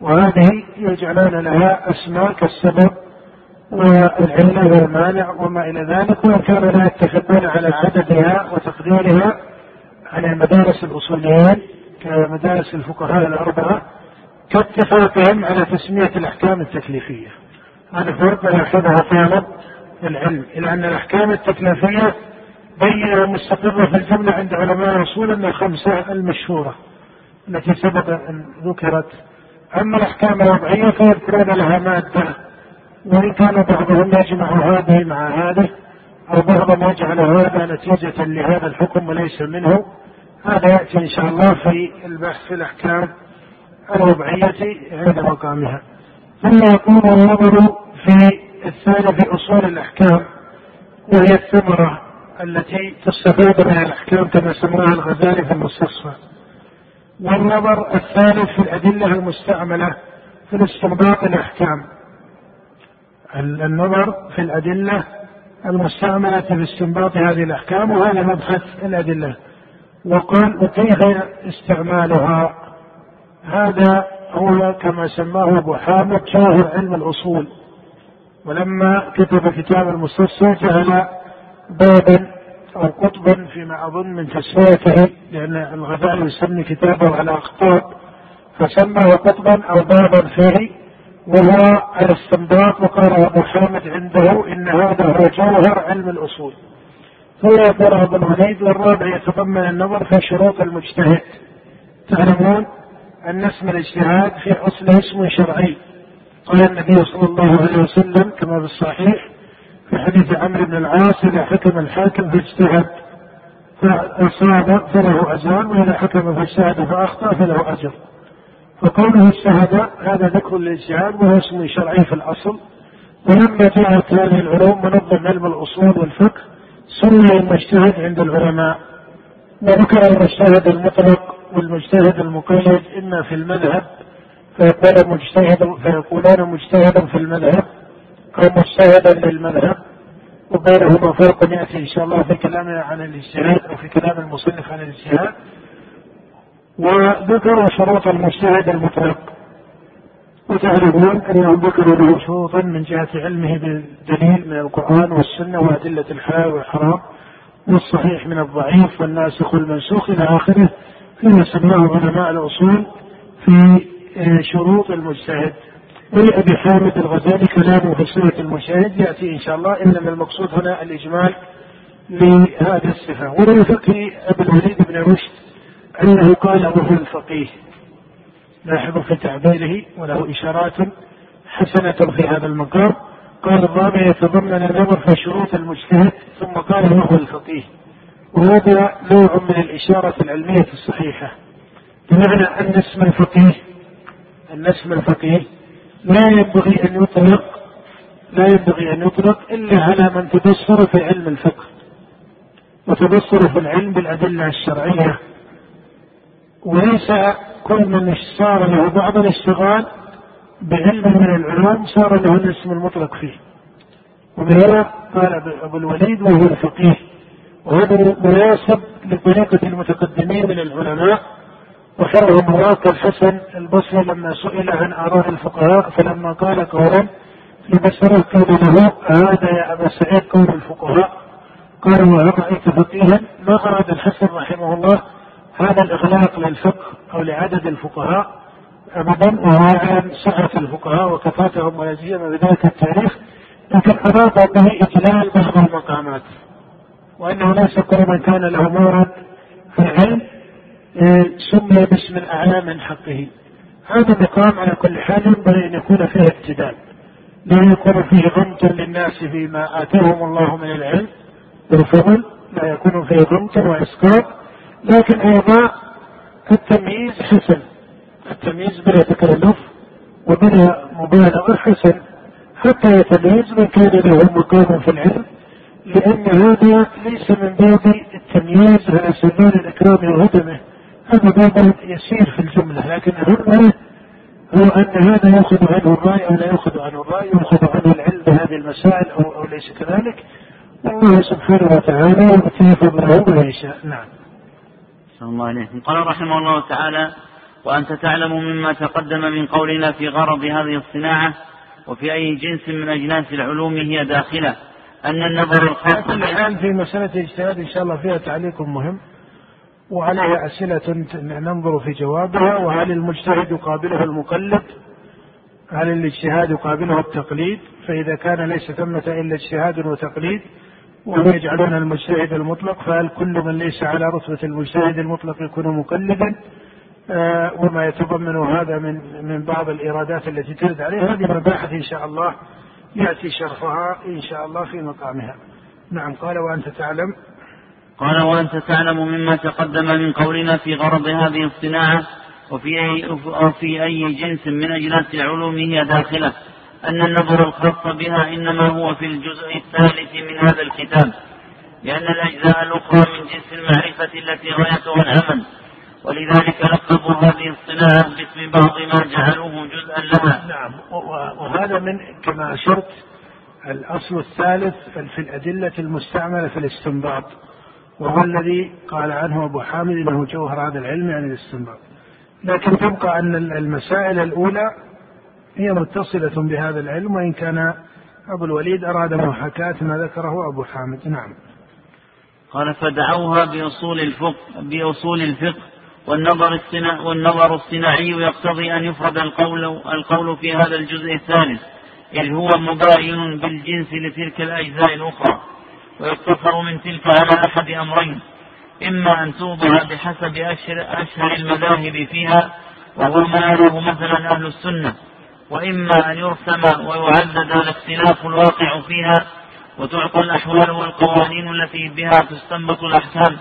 وهذه يجعلون لها أسماء كالسبب والعلة والمانع وما إلى ذلك وإن لا يتفقون على عددها وتقديرها على مدارس الأصوليين كمدارس الفقهاء الأربعة كاتفاقهم على تسمية الأحكام التكليفية. هذا فرق يأخذها طالب العلم إلى أن الأحكام التكليفية بينة مستقرة في الجملة عند علماء الأصول أن الخمسة المشهورة التي سبق أن ذكرت. أما الأحكام الوضعية فيذكرون لها مادة وإن كان بعضهم يجمع هذه مع هذه أو بعضهم يجعل هذا نتيجة لهذا الحكم وليس منه هذا يأتي إن شاء الله في البحث في الأحكام الوضعية عند مقامها. ثم يكون النظر في الثاني في أصول الأحكام وهي الثمرة التي تستفاد من الأحكام كما سماها الغزالي في المستصفى. والنظر الثالث في الأدلة المستعملة في الاستنباط الأحكام. النظر في الأدلة المستعملة في استنباط هذه الأحكام وهذا مبحث الأدلة. وقال وكيف استعمالها؟ هذا هو كما سماه أبو حامد شاهر علم الأصول. ولما كتب كتاب المستصفى جعل بابا أو قطبا فيما أظن من تسميته لأن الغزالي يسمي كتابه على أخطاب فسماه قطبا أو بابا فيه وهو الاستنباط وقال أبو حامد عنده إن هذا هو جوهر علم الأصول. ثم يقول أبو الوليد والرابع يتضمن النظر في شروط المجتهد. تعلمون أن اسم الاجتهاد في أصله اسم شرعي. قال النبي صلى الله عليه وسلم كما في الصحيح في حديث عمرو بن العاص إذا حكم الحاكم فاجتهد فأصاب فله أجران وإذا حكم فاجتهد فأخطأ فله أجر. فقوله اجتهد هذا ذكر للاجتهاد وهو اسم شرعي في الأصل. ولما جاءت هذه العلوم منظم علم الأصول والفقه سمي المجتهد عند العلماء. وذكر المجتهد المطلق والمجتهد المقيد إما في المذهب فيقول مجتهد فيقولون مجتهدا في المذهب أو مجتهدا للمذهب. وبينهما فرق يأتي إن شاء الله في كلامنا عن الاجتهاد وفي كلام المصنف عن الاجتهاد. وذكر شروط المجتهد المطلق. وتعرفون انهم ذكروا له شروطا من جهة علمه بالدليل من القرآن والسنة وأدلة الحلال والحرام والصحيح من الضعيف والناسخ والمنسوخ إلى آخره فيما سماه علماء الأصول في شروط المجتهد. ولأبي حامد الغزالي كلامه في سورة المجتهد يأتي إن شاء الله إنما المقصود هنا الإجمال لهذه الصفة. ومن فقه أبي الوليد بن رشد أنه قال وهو الفقيه لاحظوا في تعبيره وله إشارات حسنة في هذا المقام. قال الرابع يتضمن النظر في شروط المجتهد ثم قال وهو الفقيه وهذا نوع من الإشارة العلمية الصحيحة بمعنى أن اسم الفقيه أن اسم الفقيه لا ينبغي أن يطلق لا ينبغي أن يطلق إلا على من تبصر في علم الفقه وتبصر في العلم بالأدلة الشرعية. وليس كل من صار له بعض الاشتغال بعلم من العلوم صار له الاسم المطلق فيه. وبهذا قال أبو الوليد وهو الفقيه وهذا مناسب لطريقة المتقدمين من العلماء. وحره مراك الحسن البصري لما سئل عن آراء الفقهاء فلما قال قولا في بصره قيل له هذا يا أبا سعيد قول الفقهاء. قال وهل رأيت فقيها؟ ما أراد الحسن رحمه الله هذا الإغلاق للفقه أو لعدد الفقهاء أبدا عن سعة الفقهاء وكثرتهم ولا سيما بذلك التاريخ لكن أراد به إجلال بعض المقامات وأنه ليس كل من كان له مورد في العلم آه، سمي باسم الأعلى من حقه. هذا مقام على كل حال ينبغي أن يكون فيه ابتداء لا يكون فيه غمط للناس فيما آتاهم الله من العلم والفضل لا يكون فيه غمط وإسقاط لكن أيضا التمييز حسن. التمييز بلا تكلف وبلا مبالغة حسن. حتى يتميز من كان له مقام في العلم لأن هذا ليس من باب التمييز على سبيل الإكرام وهدمه هذا باب يسير في الجملة لكن أهم هو أن هذا يأخذ عنه الرأي أو لا يأخذ عنه الرأي يأخذ عنه العلم بهذه المسائل أو, أو ليس كذلك. والله سبحانه وتعالى يؤتي فضله ما يشاء نعم. الله عليكم قال رحمه الله تعالى وأنت تعلم مما تقدم من قولنا في غرض هذه الصناعة وفي أي جنس من أجناس العلوم هي داخلة أن النظر الخاص الآن في مسألة الاجتهاد إن شاء الله فيها تعليق مهم وعليها أسئلة ننظر في جوابها وهل المجتهد يقابله المقلد؟ هل الاجتهاد يقابله التقليد؟ فإذا كان ليس ثمة إلا اجتهاد وتقليد وهم يجعلون المجتهد المطلق فهل كل من ليس على رتبة المجتهد المطلق يكون مقلدا؟ آه وما يتضمن هذا من من بعض الإيرادات التي ترد عليه. هذه مباحث إن شاء الله يأتي شرحها إن شاء الله في مقامها. نعم قال وأنت تعلم. قال وأنت تعلم مما تقدم من قولنا في غرض هذه الصناعة وفي أي, وفي أي جنس من أجناس العلوم هي داخلة. أن النظر الخاص بها إنما هو في الجزء الثالث من هذا الكتاب لأن الأجزاء الأخرى من جنس المعرفة التي غايتها العمل. ولذلك لقبوا هذه الصناعة باسم بعض ما جعلوه جزءا لها. نعم وهذا من كما أشرت الأصل الثالث في الأدلة المستعملة في الاستنباط وهو الذي قال عنه أبو حامد أنه جوهر هذا العلم يعني الاستنباط. لكن تبقى أن المسائل الأولى هي متصلة بهذا العلم وإن كان أبو الوليد أراد محاكاة ما ذكره أبو حامد. نعم. قال فدعوها بأصول الفقه بأصول الفقه والنظر الصناعي والنظر الصناعي يقتضي أن يفرد القول القول في هذا الجزء الثالث إذ هو مباين بالجنس لتلك الأجزاء الأخرى ويقتصر من تلك على أحد أمرين إما أن توضع بحسب أشهر, أشهر المذاهب فيها وهو ما يراه مثلا أهل السنة وإما أن يرسم ويعدد الاختلاف الواقع فيها وتعطى الأحوال والقوانين التي بها تستنبط الأحكام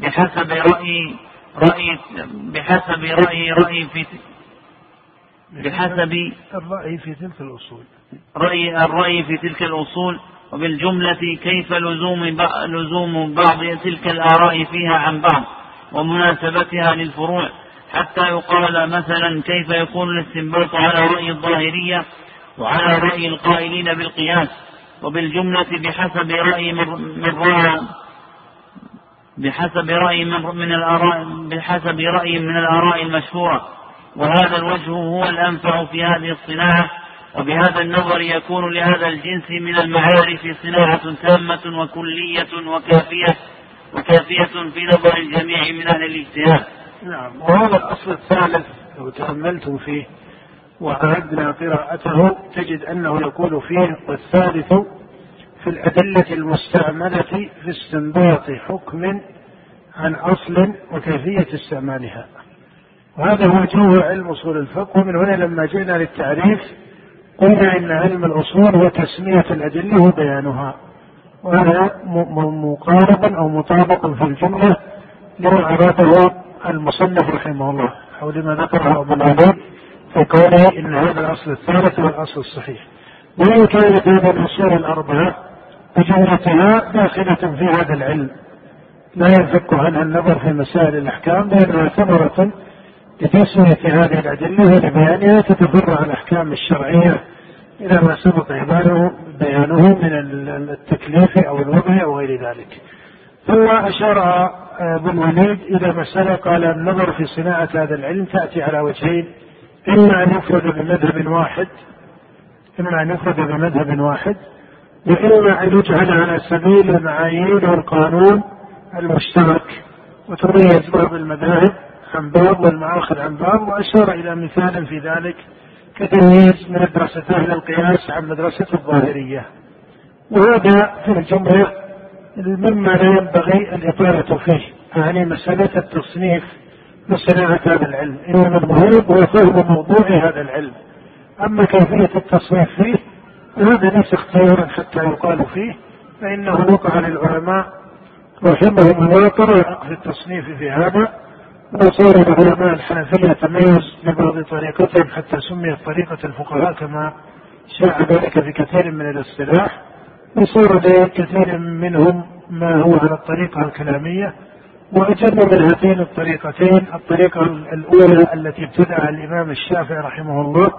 بحسب رأي رأي بحسب رأي رأي في بحسب الرأي في تلك الأصول. رأي الرأي في تلك الأصول وبالجملة كيف لزوم لزوم بعض تلك الآراء فيها عن بعض ومناسبتها للفروع حتى يقال مثلا كيف يكون الاستنباط على رأي الظاهرية وعلى رأي القائلين بالقياس وبالجملة بحسب رأي من رأى بحسب رأي من الآراء بحسب رأي من الآراء المشهورة وهذا الوجه هو الأنفع في هذه الصناعة وبهذا النظر يكون لهذا الجنس من المعارف صناعة تامة وكلية وكافية وكافية في نظر الجميع من أهل الاجتهاد. نعم. وهذا الأصل الثالث لو تأملتم فيه وأردنا قراءته تجد أنه يقول فيه والثالث في الأدلة المستعملة في استنباط حكم عن أصل وكيفية استعمالها. وهذا هو جوه علم أصول الفقه. ومن هنا لما جئنا للتعريف قلنا إن علم الأصول هو تسمية الأدلة وبيانها. وهذا مقارب أو مطابق في الجملة لما أراده المصنف رحمه الله. أو لما ذكره أبو العلي في قوله إن هذا الأصل الثالث هو الأصل الصحيح. وإن كانت هذه الأصول الأربعة بجملتها داخلة في هذا العلم. لا ينفك عنها النظر في مسائل الأحكام لأنها ثمرة لتسمية هذه الأدلة ولبيانها تتفرع الأحكام الشرعية إلى ما سبق بيانه من التكليف أو الوضع أو غير ذلك. ثم أشار ابن الوليد إلى مسألة قال النظر في صناعة هذا العلم تأتي على وجهين إما أن يفرد بمذهب واحد إما أن يفرد بمذهب واحد وإما أن يجعل على سبيل المعايير والقانون المشترك. وتميز بعض المذاهب عن بعض والمآخذ عن بعض وأشار إلى مثال في ذلك كتمييز مدرسة أهل القياس عن مدرسة الظاهرية. وهذا في الجملة مما لا ينبغي الإطالة فيه يعني مسألة التصنيف لصناعة هذا العلم. إنما المهم هو فهم موضوع هذا العلم. أما كيفية التصنيف فيه هذا ليس اختيارا حتى يقال فيه فإنه وقع للعلماء رحمهم الله طريقة في التصنيف في هذا. وصار العلماء الحنفية تميز ببعض طريقتهم حتى سميت طريقة الفقهاء كما شاع ذلك في كثير من الاصطلاح وصار لكثير منهم ما هو على الطريقة الكلامية وأجل من هاتين الطريقتين الطريقة الأولى التي ابتدعها الإمام الشافعي رحمه الله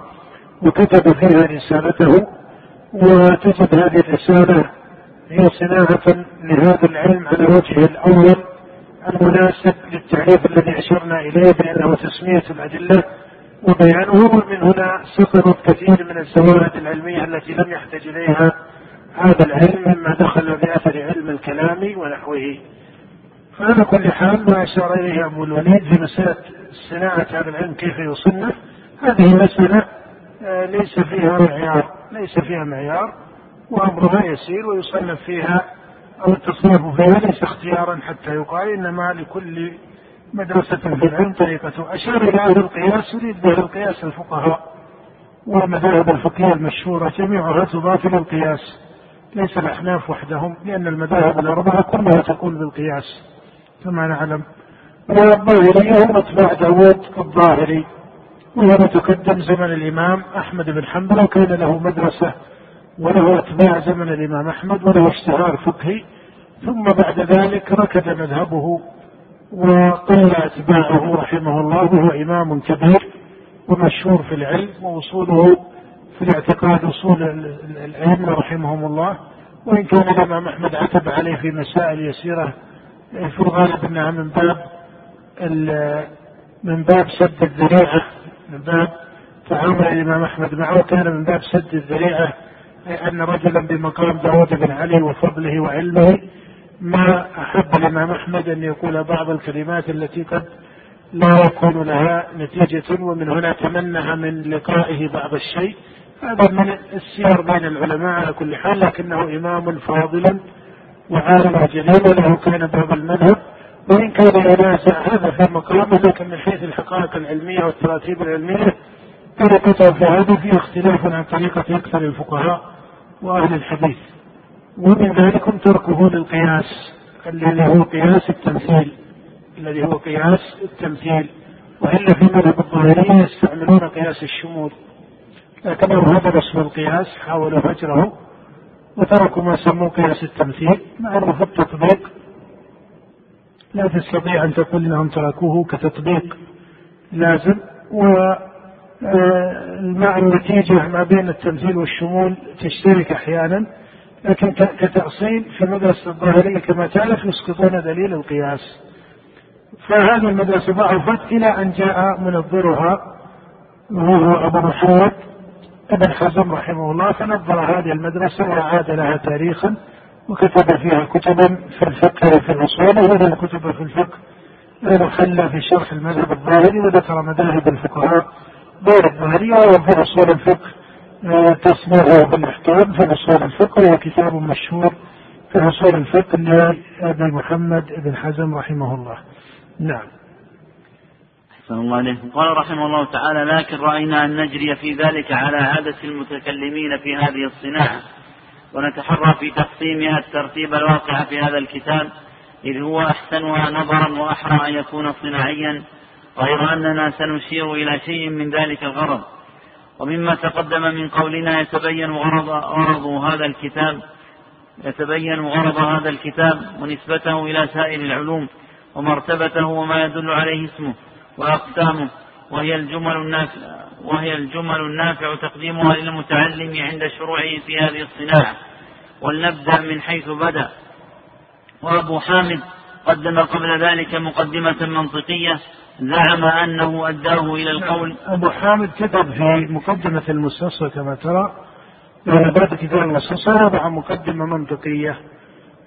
وكتب فيها رسالته وتجد هذه الرسالة هي صناعة لهذا العلم على وجهه الأول المناسب للتعريف الذي أشرنا إليه بأنه تسمية الأدلة وبيانه ومن هنا سقطت كثير من الزوائد العلمية التي لم يحتج إليها هذا العلم مما دخل بأثر علم الكلام ونحوه. على كل حال ما أشار إليه أبو الوليد في مسألة صناعة هذا العلم كيف يصنف هذه مسألة آه، ليس فيها معيار ليس فيها معيار وأمرها يسير ويصنف فيها أو التصنيف فيها ليس اختيارا حتى يقال إنما لكل مدرسة في العلم طريقته أشار إلى أهل القياس يريد به القياس الفقهاء والمذاهب الفقهية المشهورة جميعها تضاف إلى القياس ليس الأحناف وحدهم لأن المذاهب الأربعة كلها تقول بالقياس كما نعلم. والظاهرية هم أتباع داوود الظاهري وهو تقدم زمن الإمام أحمد بن حنبل وكان له مدرسة وله أتباع زمن الإمام أحمد وله اشتهار فقهي. ثم بعد ذلك ركد مذهبه وقل أتباعه رحمه الله وهو إمام كبير ومشهور في العلم ووصوله في الاعتقاد وصول الأئمة رحمهم الله وإن كان الإمام أحمد عتب عليه في مسائل يسيرة في الغالب أنها من باب من باب سد الذريعة من باب تعامل الإمام أحمد معه كان من باب سد الذريعة أن رجلا بمقام داود بن علي وفضله وعلمه ما أحب الإمام أحمد أن يقول بعض الكلمات التي قد لا يكون لها نتيجة ومن هنا تمنها من لقائه بعض الشيء. هذا من السير بين العلماء على كل حال لكنه إمام فاضل وعالم جليل وله كان باب المذهب وإن كان ينازع هذا في مقامه لكن من حيث الحقائق العلمية والتراتيب العلمية طريقته في هذا فيه اختلاف عن طريقة أكثر الفقهاء وأهل الحديث. ومن ذلك تركه للقياس الذي هو قياس التمثيل. الذي هو قياس التمثيل. وإلا في مذهب الظاهرية يستعملون قياس الشمول. لكنهم هذا اسم القياس حاولوا هجره وتركوا ما سموه قياس التمثيل مع أنه في التطبيق. لا تستطيع أن تقول أنهم تركوه كتطبيق لازم و آه، مع النتيجة ما بين التمثيل والشمول تشترك أحيانا لكن كتأصيل في مدرسة الظاهرية كما تعرف يسقطون دليل القياس. فهذه المدرسة ضعفت إلى أن جاء منظرها وهو أبو محمد. ابن حزم رحمه الله فنظر هذه المدرسة وأعاد لها تاريخا وكتب فيها كتبا في الفقه وفي الأصول وهذا كتب في الفقه خلى في شرح المذهب الظاهري وذكر مذاهب الفقهاء غير الظاهرية وفي أصول الفقه آه، تصنيعه بالاحكام في أصول الفقه وهو كتاب مشهور في أصول الفقه لأبي محمد بن حزم رحمه الله. نعم. أحسن الله عليكم قال رحمه الله تعالى لكن رأينا أن نجري في ذلك على عادة المتكلمين في هذه الصناعة. ونتحرى في تقسيمها الترتيب الواقع في هذا الكتاب إذ هو أحسنها نظرا وأحرى أن يكون صناعيا غير أننا سنشير إلى شيء من ذلك الغرض. ومما تقدم من قولنا يتبين غرض, غرض هذا الكتاب يتبين غرض هذا الكتاب ونسبته إلى سائر العلوم ومرتبته وما يدل عليه اسمه. وأقسامه وهي الجمل النافع وهي الجمل النافع تقديمها للمتعلم عند شروعه في هذه الصناعة. ولنبدأ من حيث بدأ. وأبو حامد قدم قبل ذلك مقدمة منطقية زعم أنه أداه إلى القول. أبو حامد كتب في مقدمة المستصفى كما ترى يعني بعد كتاب المستصفى وضع مقدمة منطقية.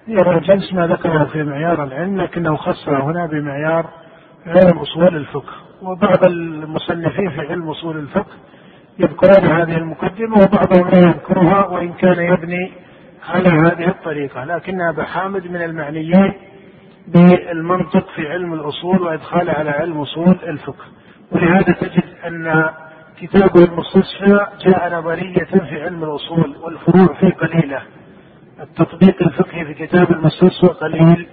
هي جنس ما ذكره في معيار العلم لكنه خصها هنا بمعيار علم أصول الفقه وبعض المصنفين في علم أصول الفقه يذكرون هذه المقدمة وبعضهم لا يذكرها وإن كان يبني على هذه الطريقة. لكن أبا حامد من المعنيين بالمنطق في علم الأصول وإدخاله على علم أصول الفقه. ولهذا تجد أن كتابه المستصفى جاء نظرية في علم الأصول والفروع فيه قليلة. التطبيق الفقهي في كتاب المستصفى قليل.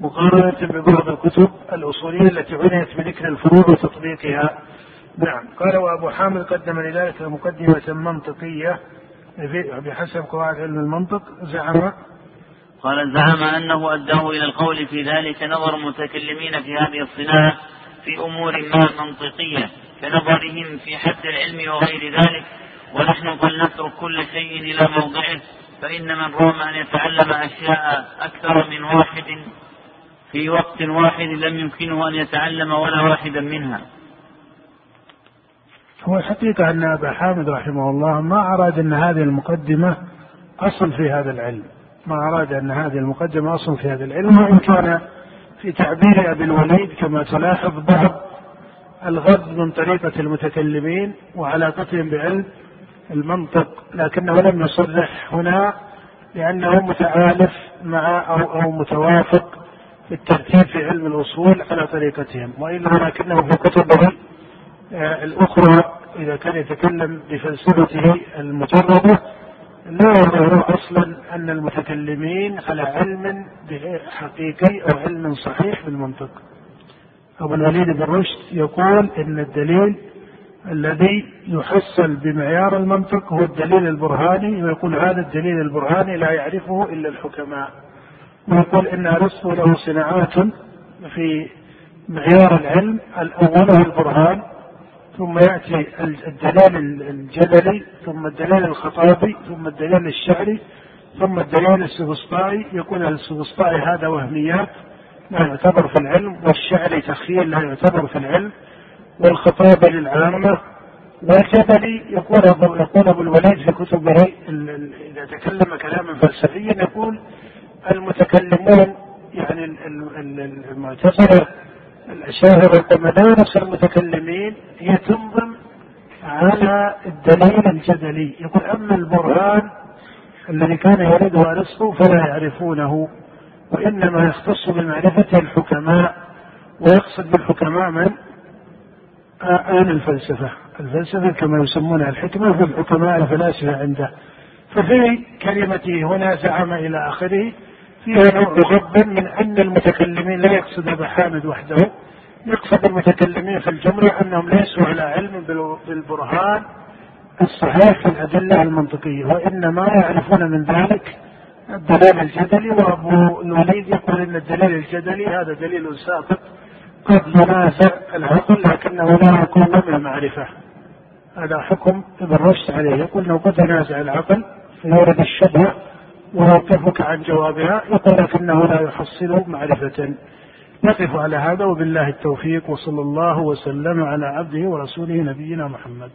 مقارنة ببعض الكتب الأصولية التي عنيت بذكر الفروع وتطبيقها. نعم. قال وأبو حامد قدم لذلك مقدمة منطقية بحسب قواعد علم المنطق. زعم. قال زعم أنه أداه إلى القول في ذلك نظر المتكلمين في هذه الصناعة في أمور ما منطقية كنظرهم في حد العلم وغير ذلك. ونحن فلنترك كل شيء إلى موضعه فإن من رام أن يتعلم أشياء أكثر من واحد في وقت واحد لم يمكنه أن يتعلم ولا واحدا منها. هو الحقيقة أن أبا حامد رحمه الله ما أراد أن هذه المقدمة أصل في هذا العلم. ما أراد أن هذه المقدمة أصل في هذا العلم وإن كان في تعبير أبي الوليد كما تلاحظ بعض الغض من طريقة المتكلمين وعلاقتهم بعلم المنطق لكنه لم يصرح هنا لأنه متعالف مع أو, أو متوافق الترتيب في علم الأصول على طريقتهم وإلا ولكنه في كتبه آه، الأخرى إذا كان يتكلم بفلسفته المجردة لا يظهر أصلا أن المتكلمين على علم حقيقي أو علم صحيح بالمنطق أبو الوليد بن رشد يقول إن الدليل الذي يحصل بمعيار المنطق هو الدليل البرهاني ويقول هذا الدليل البرهاني لا يعرفه إلا الحكماء. ويقول إن أرسطو له صناعات في معيار العلم الأول البرهان ثم يأتي الدليل الجدلي ثم الدليل الخطابي ثم الدليل الشعري ثم الدليل السفسطائي يقول السفسطائي هذا وهميات لا يعتبر في العلم والشعري تخيل لا يعتبر في العلم والخطابة للعامة. والجدلي يقول يقول أبو الوليد في كتبه إذا تكلم كلاما فلسفيا يقول المتكلمون يعني المعتزله الأشاعرة والمدارس المتكلمين هي تنظم على الدليل الجدلي. يقول أما البرهان الذي كان يريده أرسطو فلا يعرفونه وإنما يختص بمعرفته الحكماء. ويقصد بالحكماء من؟ آن الفلسفة. الفلسفة كما يسمونها الحكمة في الحكماء الفلاسفة عنده. ففي كلمته هنا زعم إلى آخره فيها نوع غض من أن المتكلمين لا يقصد أبا حامد وحده. يقصد المتكلمين في الجملة أنهم ليسوا على علم بالبرهان الصحيح في الأدلة المنطقية وإنما يعرفون من ذلك الدليل الجدلي. وأبو الوليد يقول أن الدليل الجدلي هذا دليل ساقط قد ينازع العقل لكنه لا يكون من المعرفة. هذا حكم ابن رشد عليه. يقول لو قد ينازع العقل فيورد الشبهة ويوقفك عن جوابها يقول لكنه لا يحصل معرفة. نقف على هذا وبالله التوفيق وصلى الله وسلم على عبده ورسوله نبينا محمد.